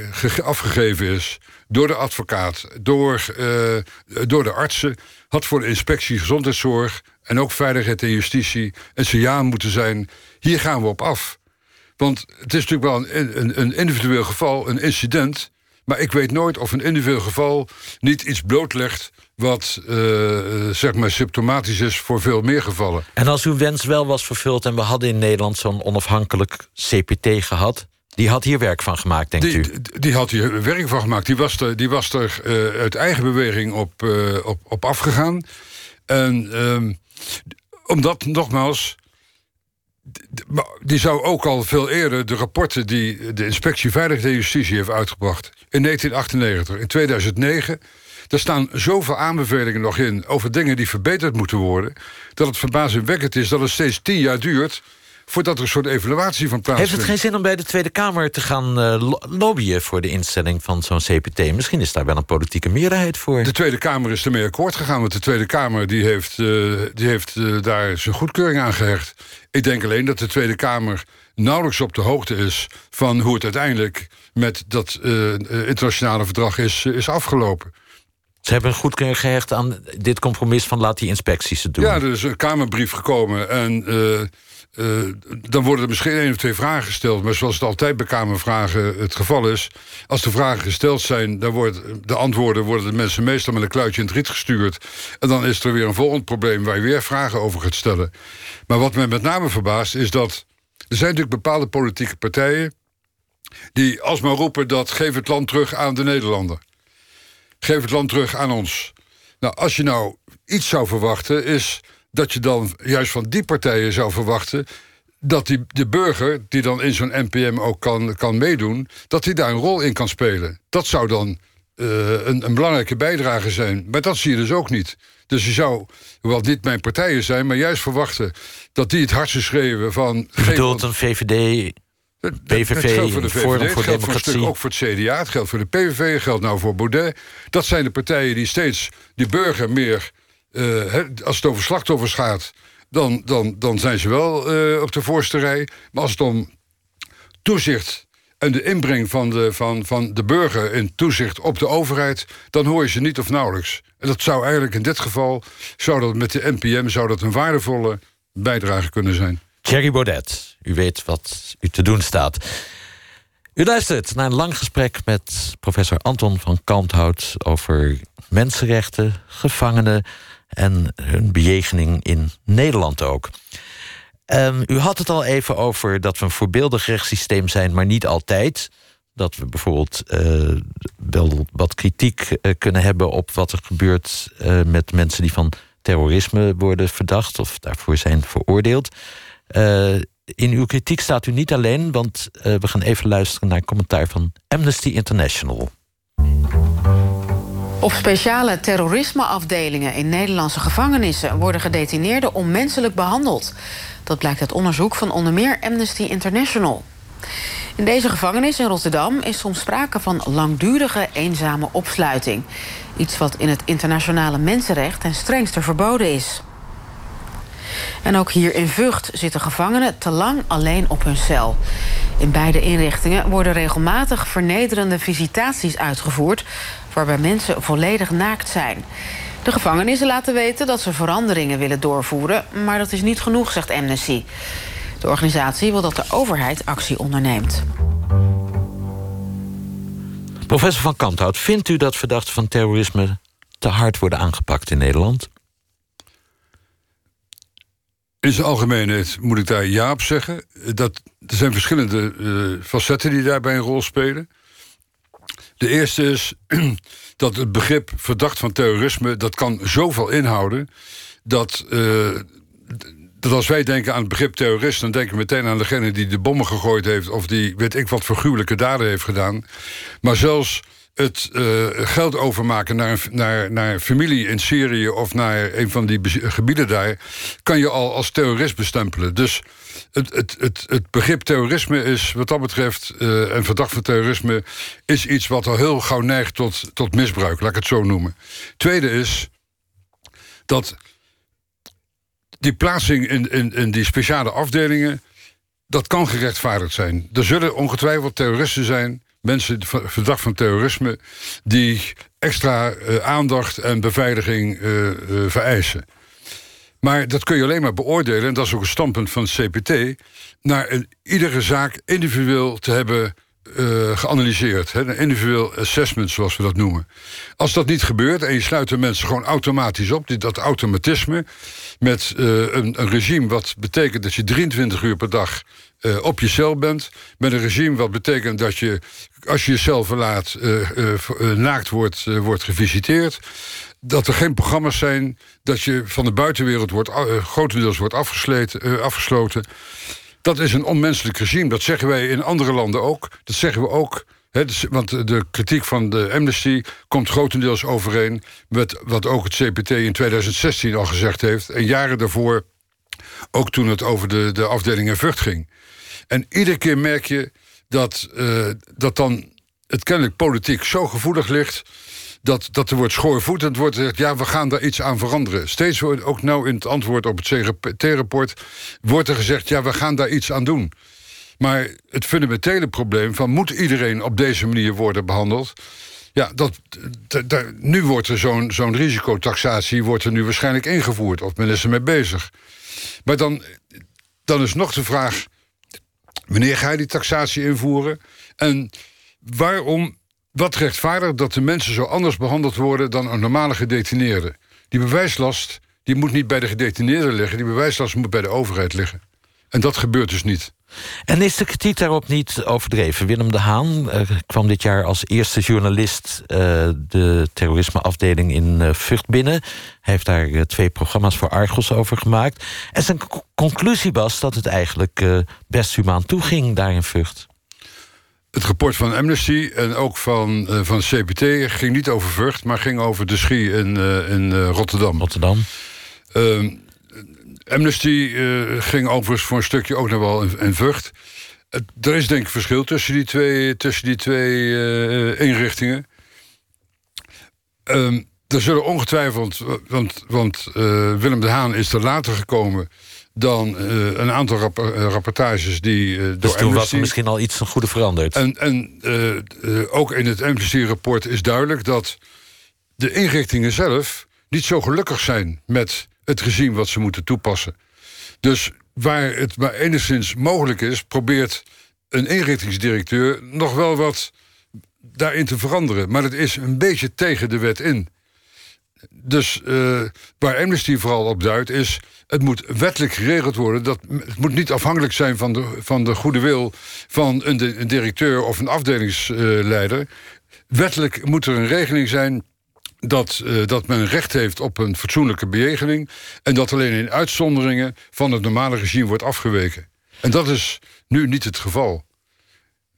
afgegeven is door de advocaat, door, uh, door de artsen, had voor de inspectie gezondheidszorg en ook veiligheid en justitie een signaal moeten zijn: hier gaan we op af. Want het is natuurlijk wel een, een, een individueel geval, een incident. Maar ik weet nooit of een individueel geval niet iets blootlegt wat uh, zeg maar symptomatisch is voor veel meer gevallen. En als uw wens wel was vervuld en we hadden in Nederland zo'n onafhankelijk CPT gehad, die had hier werk van gemaakt, denkt die, u? Die had hier werk van gemaakt. Die was er, die was er uh, uit eigen beweging op, uh, op, op afgegaan. En uh, omdat, nogmaals, die zou ook al veel eerder de rapporten die de Inspectie Veiligheid en Justitie heeft uitgebracht. In 1998, in 2009. Er staan zoveel aanbevelingen nog in over dingen die verbeterd moeten worden. dat het verbazingwekkend is dat het steeds tien jaar duurt voordat er een soort evaluatie van plaatsvindt. Heeft het geen zin om bij de Tweede Kamer te gaan uh, lobbyen... voor de instelling van zo'n CPT? Misschien is daar wel een politieke meerderheid voor. De Tweede Kamer is ermee akkoord gegaan... want de Tweede Kamer die heeft, uh, die heeft uh, daar zijn goedkeuring aan gehecht. Ik denk alleen dat de Tweede Kamer nauwelijks op de hoogte is... van hoe het uiteindelijk met dat internationale verdrag is, is afgelopen. Ze hebben een goedkeuring gehecht aan dit compromis van laat die inspecties het doen. Ja, er is een Kamerbrief gekomen en uh, dan worden er misschien één of twee vragen gesteld. Maar zoals het altijd bij Kamervragen het geval is... als de vragen gesteld zijn, dan worden de antwoorden... worden de mensen meestal met een kluitje in het riet gestuurd. En dan is er weer een volgend probleem... waar je weer vragen over gaat stellen. Maar wat mij met name verbaast is dat... er zijn natuurlijk bepaalde politieke partijen... die alsmaar roepen dat geef het land terug aan de Nederlander. Geef het land terug aan ons. Nou, als je nou iets zou verwachten is dat je dan juist van die partijen zou verwachten dat die, de burger, die dan in zo'n NPM ook kan, kan meedoen, dat hij daar een rol in kan spelen. Dat zou dan uh, een, een, belangrijke bijdrage zijn. Maar dat zie je dus ook niet. Dus je zou, hoewel dit mijn partijen zijn, maar juist verwachten dat die het hardste schreeuwen van. Je bedoelt een VVD. PVV, het geldt voor de VVD, het geldt voor een stuk ook voor het CDA, het geldt voor de PVV, het geldt nou voor Baudet. Dat zijn de partijen die steeds die burger meer uh, als het over slachtoffers gaat, dan, dan, dan zijn ze wel uh, op de voorste rij. Maar als het om toezicht en de inbreng van de, van, van de burger in toezicht op de overheid, dan hoor je ze niet of nauwelijks. En dat zou eigenlijk in dit geval, zou dat met de NPM, zou dat een waardevolle bijdrage kunnen zijn. Thierry Baudet, u weet wat u te doen staat. U luistert naar een lang gesprek met professor Anton van Kalmthout over mensenrechten, gevangenen en hun bejegening in Nederland ook. Um, u had het al even over dat we een voorbeeldig rechtssysteem zijn, maar niet altijd. Dat we bijvoorbeeld uh, wel wat kritiek uh, kunnen hebben op wat er gebeurt uh, met mensen die van terrorisme worden verdacht of daarvoor zijn veroordeeld. in uw kritiek staat u niet alleen, want we gaan even luisteren naar een commentaar van Amnesty International. Op speciale terrorismeafdelingen in Nederlandse gevangenissen worden gedetineerden onmenselijk behandeld. Dat blijkt uit onderzoek van onder meer Amnesty International. In deze gevangenis in Rotterdam is soms sprake van langdurige eenzame opsluiting. Iets wat in het internationale mensenrecht ten strengste verboden is. En ook hier in Vught zitten gevangenen te lang alleen op hun cel. In beide inrichtingen worden regelmatig vernederende visitaties uitgevoerd waarbij mensen volledig naakt zijn. De gevangenissen laten weten dat ze veranderingen willen doorvoeren, maar dat is niet genoeg, zegt Amnesty. De organisatie wil dat de overheid actie onderneemt. Professor van Kanthout, vindt u dat verdachten van terrorisme te hard worden aangepakt in Nederland? In zijn algemeenheid moet ik daar ja op zeggen. Dat, er zijn verschillende uh, facetten die daarbij een rol spelen. De eerste is <clears throat> dat het begrip verdacht van terrorisme... dat kan zoveel inhouden dat... Uh, dat als wij denken aan het begrip terrorist... dan denken we meteen aan degene die de bommen gegooid heeft... of die weet ik wat vergruwelijke daden heeft gedaan. Maar zelfs het uh, geld overmaken naar, naar, naar familie in Syrië... of naar een van die gebieden daar... kan je al als terrorist bestempelen. Dus het, het, het, het begrip terrorisme is wat dat betreft... Uh, en verdacht van terrorisme... is iets wat al heel gauw neigt tot, tot misbruik, laat ik het zo noemen. Tweede is dat die plaatsing in, in, in die speciale afdelingen... dat kan gerechtvaardigd zijn. Er zullen ongetwijfeld terroristen zijn mensen verdacht van terrorisme... die extra uh, aandacht en beveiliging uh, vereisen. Maar dat kun je alleen maar beoordelen, en dat is ook een standpunt van het CPT... naar iedere zaak individueel te hebben uh, geanalyseerd. Hè, een individueel assessment, zoals we dat noemen. Als dat niet gebeurt en je sluit de mensen gewoon automatisch op, dat automatisme, met uh, een, regime wat betekent dat je 23 uur per dag uh, op je cel bent, met een regime wat betekent dat je, als je je cel verlaat, naakt wordt, wordt gevisiteerd. Dat er geen programma's zijn, dat je van de buitenwereld wordt, grotendeels wordt afgesloten. Dat is een onmenselijk regime. Dat zeggen wij in andere landen ook. Dat zeggen we ook. Dus, want de kritiek van de Amnesty komt grotendeels overeen met wat ook het CPT in 2016 al gezegd heeft. En jaren daarvoor, ook toen het over de, de afdeling in Vught ging. En iedere keer merk je dat, uh, dat dan het kennelijk politiek zo gevoelig ligt dat, dat er wordt schoorvoetend wordt gezegd... ja, we gaan daar iets aan veranderen. Steeds wordt ook nou in het antwoord op het CGT-rapport... wordt er gezegd, ja, we gaan daar iets aan doen. Maar het fundamentele probleem van... moet iedereen op deze manier worden behandeld... Ja, dat, nu wordt er zo'n zo'n risicotaxatie wordt er nu waarschijnlijk ingevoerd. Of men is er mee bezig. Maar dan, dan is nog de vraag... wanneer ga je die taxatie invoeren? En waarom wat rechtvaardigt dat de mensen zo anders behandeld worden dan een normale gedetineerde? Die bewijslast die moet niet bij de gedetineerde liggen, die bewijslast moet bij de overheid liggen. En dat gebeurt dus niet. En is de kritiek daarop niet overdreven? Willem de Haan uh, kwam dit jaar als eerste journalist uh, de terrorismeafdeling in uh, Vught binnen. Hij heeft daar twee programma's voor Argos over gemaakt. En zijn conclusie was dat het eigenlijk best humaan toeging daar in Vught. Het rapport van Amnesty en ook van, uh, van CPT ging niet over Vught, maar ging over de Schie in, uh, in uh, Rotterdam. Rotterdam. Ehm, Amnesty ging overigens voor een stukje ook nog wel in, in Vught. er is denk ik verschil tussen die twee, tussen die twee inrichtingen. Um, er zullen ongetwijfeld, want, want Willem de Haan is er later gekomen dan uh, een aantal rap uh, rapportages die uh, dus door toen was er misschien al iets van goede veranderd. En, en ook in het Amnesty-rapport is duidelijk dat de inrichtingen zelf niet zo gelukkig zijn met het regime wat ze moeten toepassen. Dus waar het maar enigszins mogelijk is, probeert een inrichtingsdirecteur nog wel wat daarin te veranderen. Maar het is een beetje tegen de wet in. Dus waar Amnesty vooral op duidt is het moet wettelijk geregeld worden. Dat, het moet niet afhankelijk zijn van de, van de goede wil van een, directeur of een afdelingsleider. Wettelijk moet er een regeling zijn dat, uh, dat men recht heeft op een fatsoenlijke bejegening. En dat alleen in uitzonderingen van het normale regime wordt afgeweken. En dat is nu niet het geval.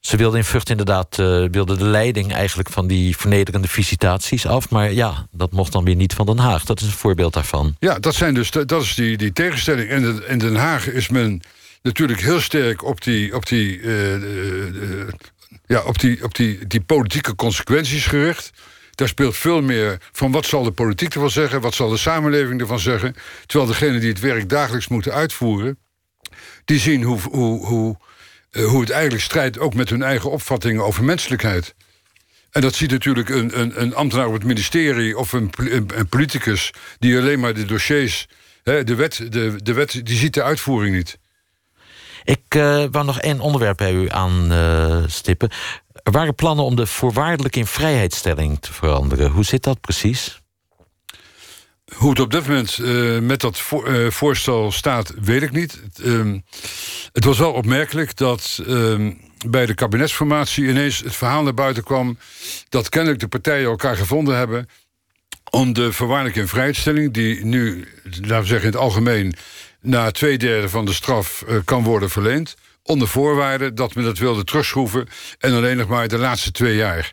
Ze wilde in Vught inderdaad uh, de leiding eigenlijk van die vernederende visitaties af. Maar ja, dat mocht dan weer niet van Den Haag. Dat is een voorbeeld daarvan. Ja, dat, zijn dus, dat is die, die tegenstelling. En in Den Haag is men natuurlijk heel sterk op die, op die, uh, uh, ja, op die, op die, die politieke consequenties gericht. Daar speelt veel meer van wat zal de politiek ervan zeggen, wat zal de samenleving ervan zeggen. Terwijl degenen die het werk dagelijks moeten uitvoeren, die zien hoe, hoe, hoe eh, hoe het eigenlijk strijdt ook met hun eigen opvattingen over menselijkheid. En dat ziet natuurlijk een, een, een ambtenaar op het ministerie of een, een, politicus die alleen maar de dossiers, hè, de, wet, de, de wet, die ziet de uitvoering niet. Ik uh, wou nog één onderwerp bij u aanstippen. Uh, er waren plannen om de voorwaardelijke in vrijheidstelling te veranderen. Hoe zit dat precies? Hoe het op dit moment uh, met dat uh, voorstel staat, weet ik niet. Het, het was wel opmerkelijk dat um, bij de kabinetsformatie ineens het verhaal naar buiten kwam dat kennelijk de partijen elkaar gevonden hebben om de voorwaardelijke in vrijstelling, die nu, laten we zeggen in het algemeen, na twee derde van de straf uh, kan worden verleend, onder voorwaarde dat men dat wilde terugschroeven en alleen nog maar de laatste twee jaar.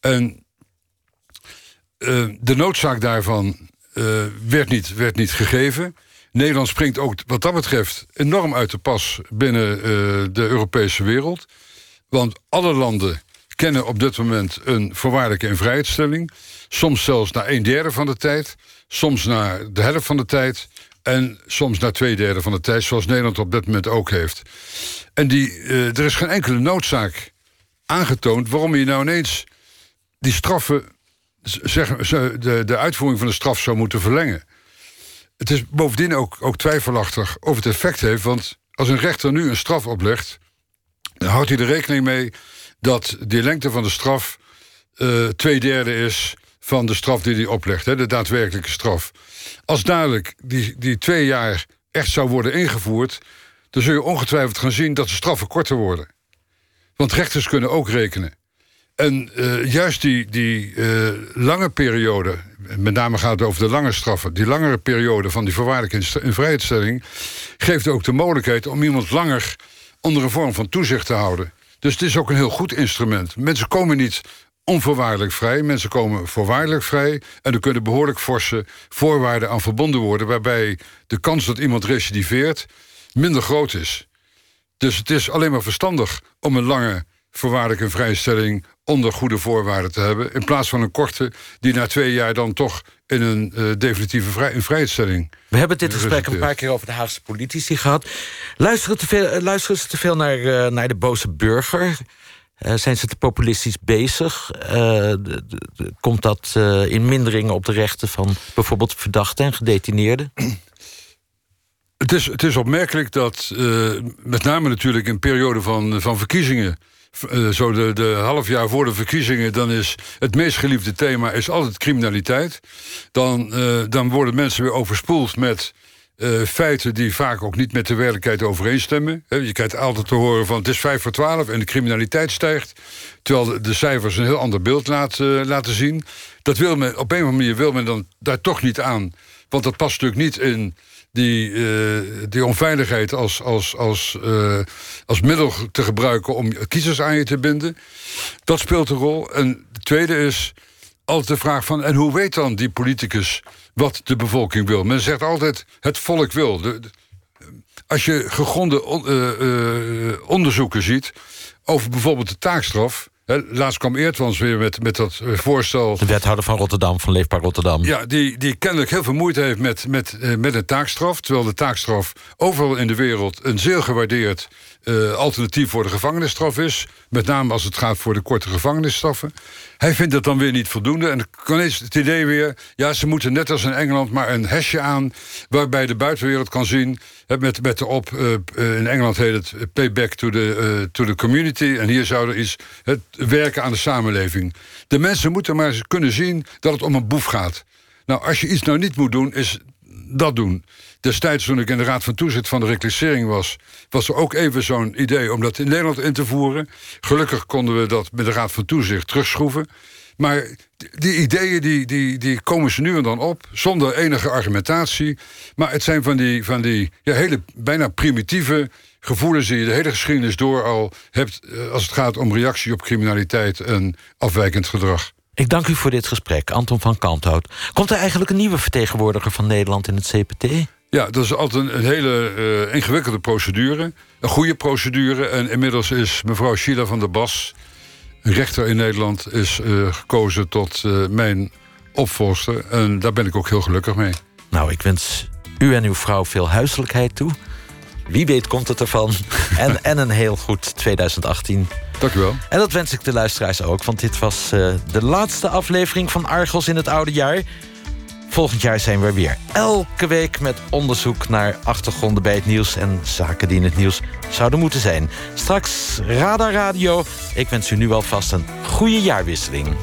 En de noodzaak daarvan uh, werd, niet, werd niet gegeven. Nederland springt ook wat dat betreft enorm uit de pas binnen uh, de Europese wereld. Want alle landen kennen op dit moment een voorwaardelijke invrijheidstelling. Soms zelfs na een derde van de tijd. Soms na de helft van de tijd. En soms na twee derde van de tijd, zoals Nederland op dit moment ook heeft. En die, uh, er is geen enkele noodzaak aangetoond waarom je nou ineens die straffen zeg, de, de uitvoering van de straf zou moeten verlengen. Het is bovendien ook, ook twijfelachtig of het effect heeft, want Als een rechter nu een straf oplegt, dan houdt hij er rekening mee dat de lengte van de straf uh, twee derde is van de straf die hij oplegt, hè, de daadwerkelijke straf. Als dadelijk die, die twee jaar echt zou worden ingevoerd, dan zul je ongetwijfeld gaan zien dat de straffen korter worden. Want rechters kunnen ook rekenen. En uh, juist die, die uh, lange periode, met name gaat het over de lange straffen, die langere periode van die voorwaardelijke in vrijheidstelling, geeft ook de mogelijkheid om iemand langer onder een vorm van toezicht te houden. Dus het is ook een heel goed instrument. Mensen komen niet onvoorwaardelijk vrij. Mensen komen voorwaardelijk vrij. En er kunnen behoorlijk forse voorwaarden aan verbonden worden... waarbij de kans dat iemand recidiveert minder groot is. Dus het is alleen maar verstandig om een lange voorwaardelijke vrijstelling onder goede voorwaarden te hebben... in plaats van een korte die na twee jaar dan toch in een uh, definitieve vrij, een vrijstelling... We hebben dit gesprek een paar keer over de Haagse politici gehad. Luisteren, te veel, luisteren ze te veel naar, uh, naar de boze burger? zijn ze te populistisch bezig? komt dat in minderingen op de rechten van bijvoorbeeld verdachten en gedetineerden? Het is, het is opmerkelijk dat, met name natuurlijk in periode van, van verkiezingen uh, zo de, de half jaar voor de verkiezingen... dan is het meest geliefde thema is altijd criminaliteit. Dan, uh, dan worden mensen weer overspoeld met... Uh, feiten die vaak ook niet met de werkelijkheid overeenstemmen. Je krijgt altijd te horen van het is 5 voor 12 en de criminaliteit stijgt. Terwijl de, cijfers een heel ander beeld laat, laten zien. Dat wil men, op een of andere manier wil men dan daar toch niet aan. Want dat past natuurlijk niet in die, uh, die onveiligheid als, als, als, uh, als middel te gebruiken om kiezers aan je te binden. Dat speelt een rol. En de tweede is altijd de vraag van... en hoe weet dan die politicus wat de bevolking wil? Men zegt altijd, het volk wil. De, als je gegronde on, uh, onderzoeken ziet over bijvoorbeeld de taakstraf... Laatst kwam Eertwans weer met, met dat voorstel... De wethouder van Rotterdam, van Leefbaar Rotterdam. Ja, die, die kennelijk heel veel moeite heeft met, met, uh, met een taakstraf... terwijl de taakstraf overal in de wereld een zeer gewaardeerd... Uh, alternatief voor de gevangenisstraf is. Met name als het gaat voor de korte gevangenisstraffen. Hij vindt dat dan weer niet voldoende. En dan is het idee weer... ja, ze moeten net als in Engeland maar een hesje aan... waarbij de buitenwereld kan zien... met, met de op, uh, in Engeland heet het payback to the, uh, to the community... en hier zou er iets het werken aan de samenleving. De mensen moeten maar kunnen zien dat het om een boef gaat. Nou, als je iets nou niet moet doen, is dat doen. Destijds toen ik in de Raad van Toezicht van de reclassering was... was er ook even zo'n idee om dat in Nederland in te voeren. Gelukkig konden we dat met de Raad van Toezicht terugschroeven. Maar die ideeën die, die, die komen ze nu en dan op, zonder enige argumentatie. Maar het zijn van die, van die ja, hele bijna primitieve gevoelens die je de hele geschiedenis door al hebt... als het gaat om reactie op criminaliteit en afwijkend gedrag. Ik dank u voor dit gesprek, Anton van Kanthout. Komt er eigenlijk een nieuwe vertegenwoordiger van Nederland in het CPT? Ja, dat is altijd een, een hele uh, ingewikkelde procedure. Een goede procedure. En inmiddels is mevrouw Sheila van der Bas, een rechter in Nederland, is uh, gekozen tot uh, mijn opvolster. En daar ben ik ook heel gelukkig mee. Nou, ik wens u en uw vrouw veel huiselijkheid toe. Wie weet komt het ervan. <laughs> en, en een heel goed 2018. Dank u wel. En dat wens ik de luisteraars ook, want dit was uh, de laatste aflevering van Argos in het oude jaar. Volgend jaar zijn we weer elke week met onderzoek naar achtergronden bij het nieuws en zaken die in het nieuws zouden moeten zijn. Straks Radar Radio. Ik wens u nu alvast een goede jaarwisseling.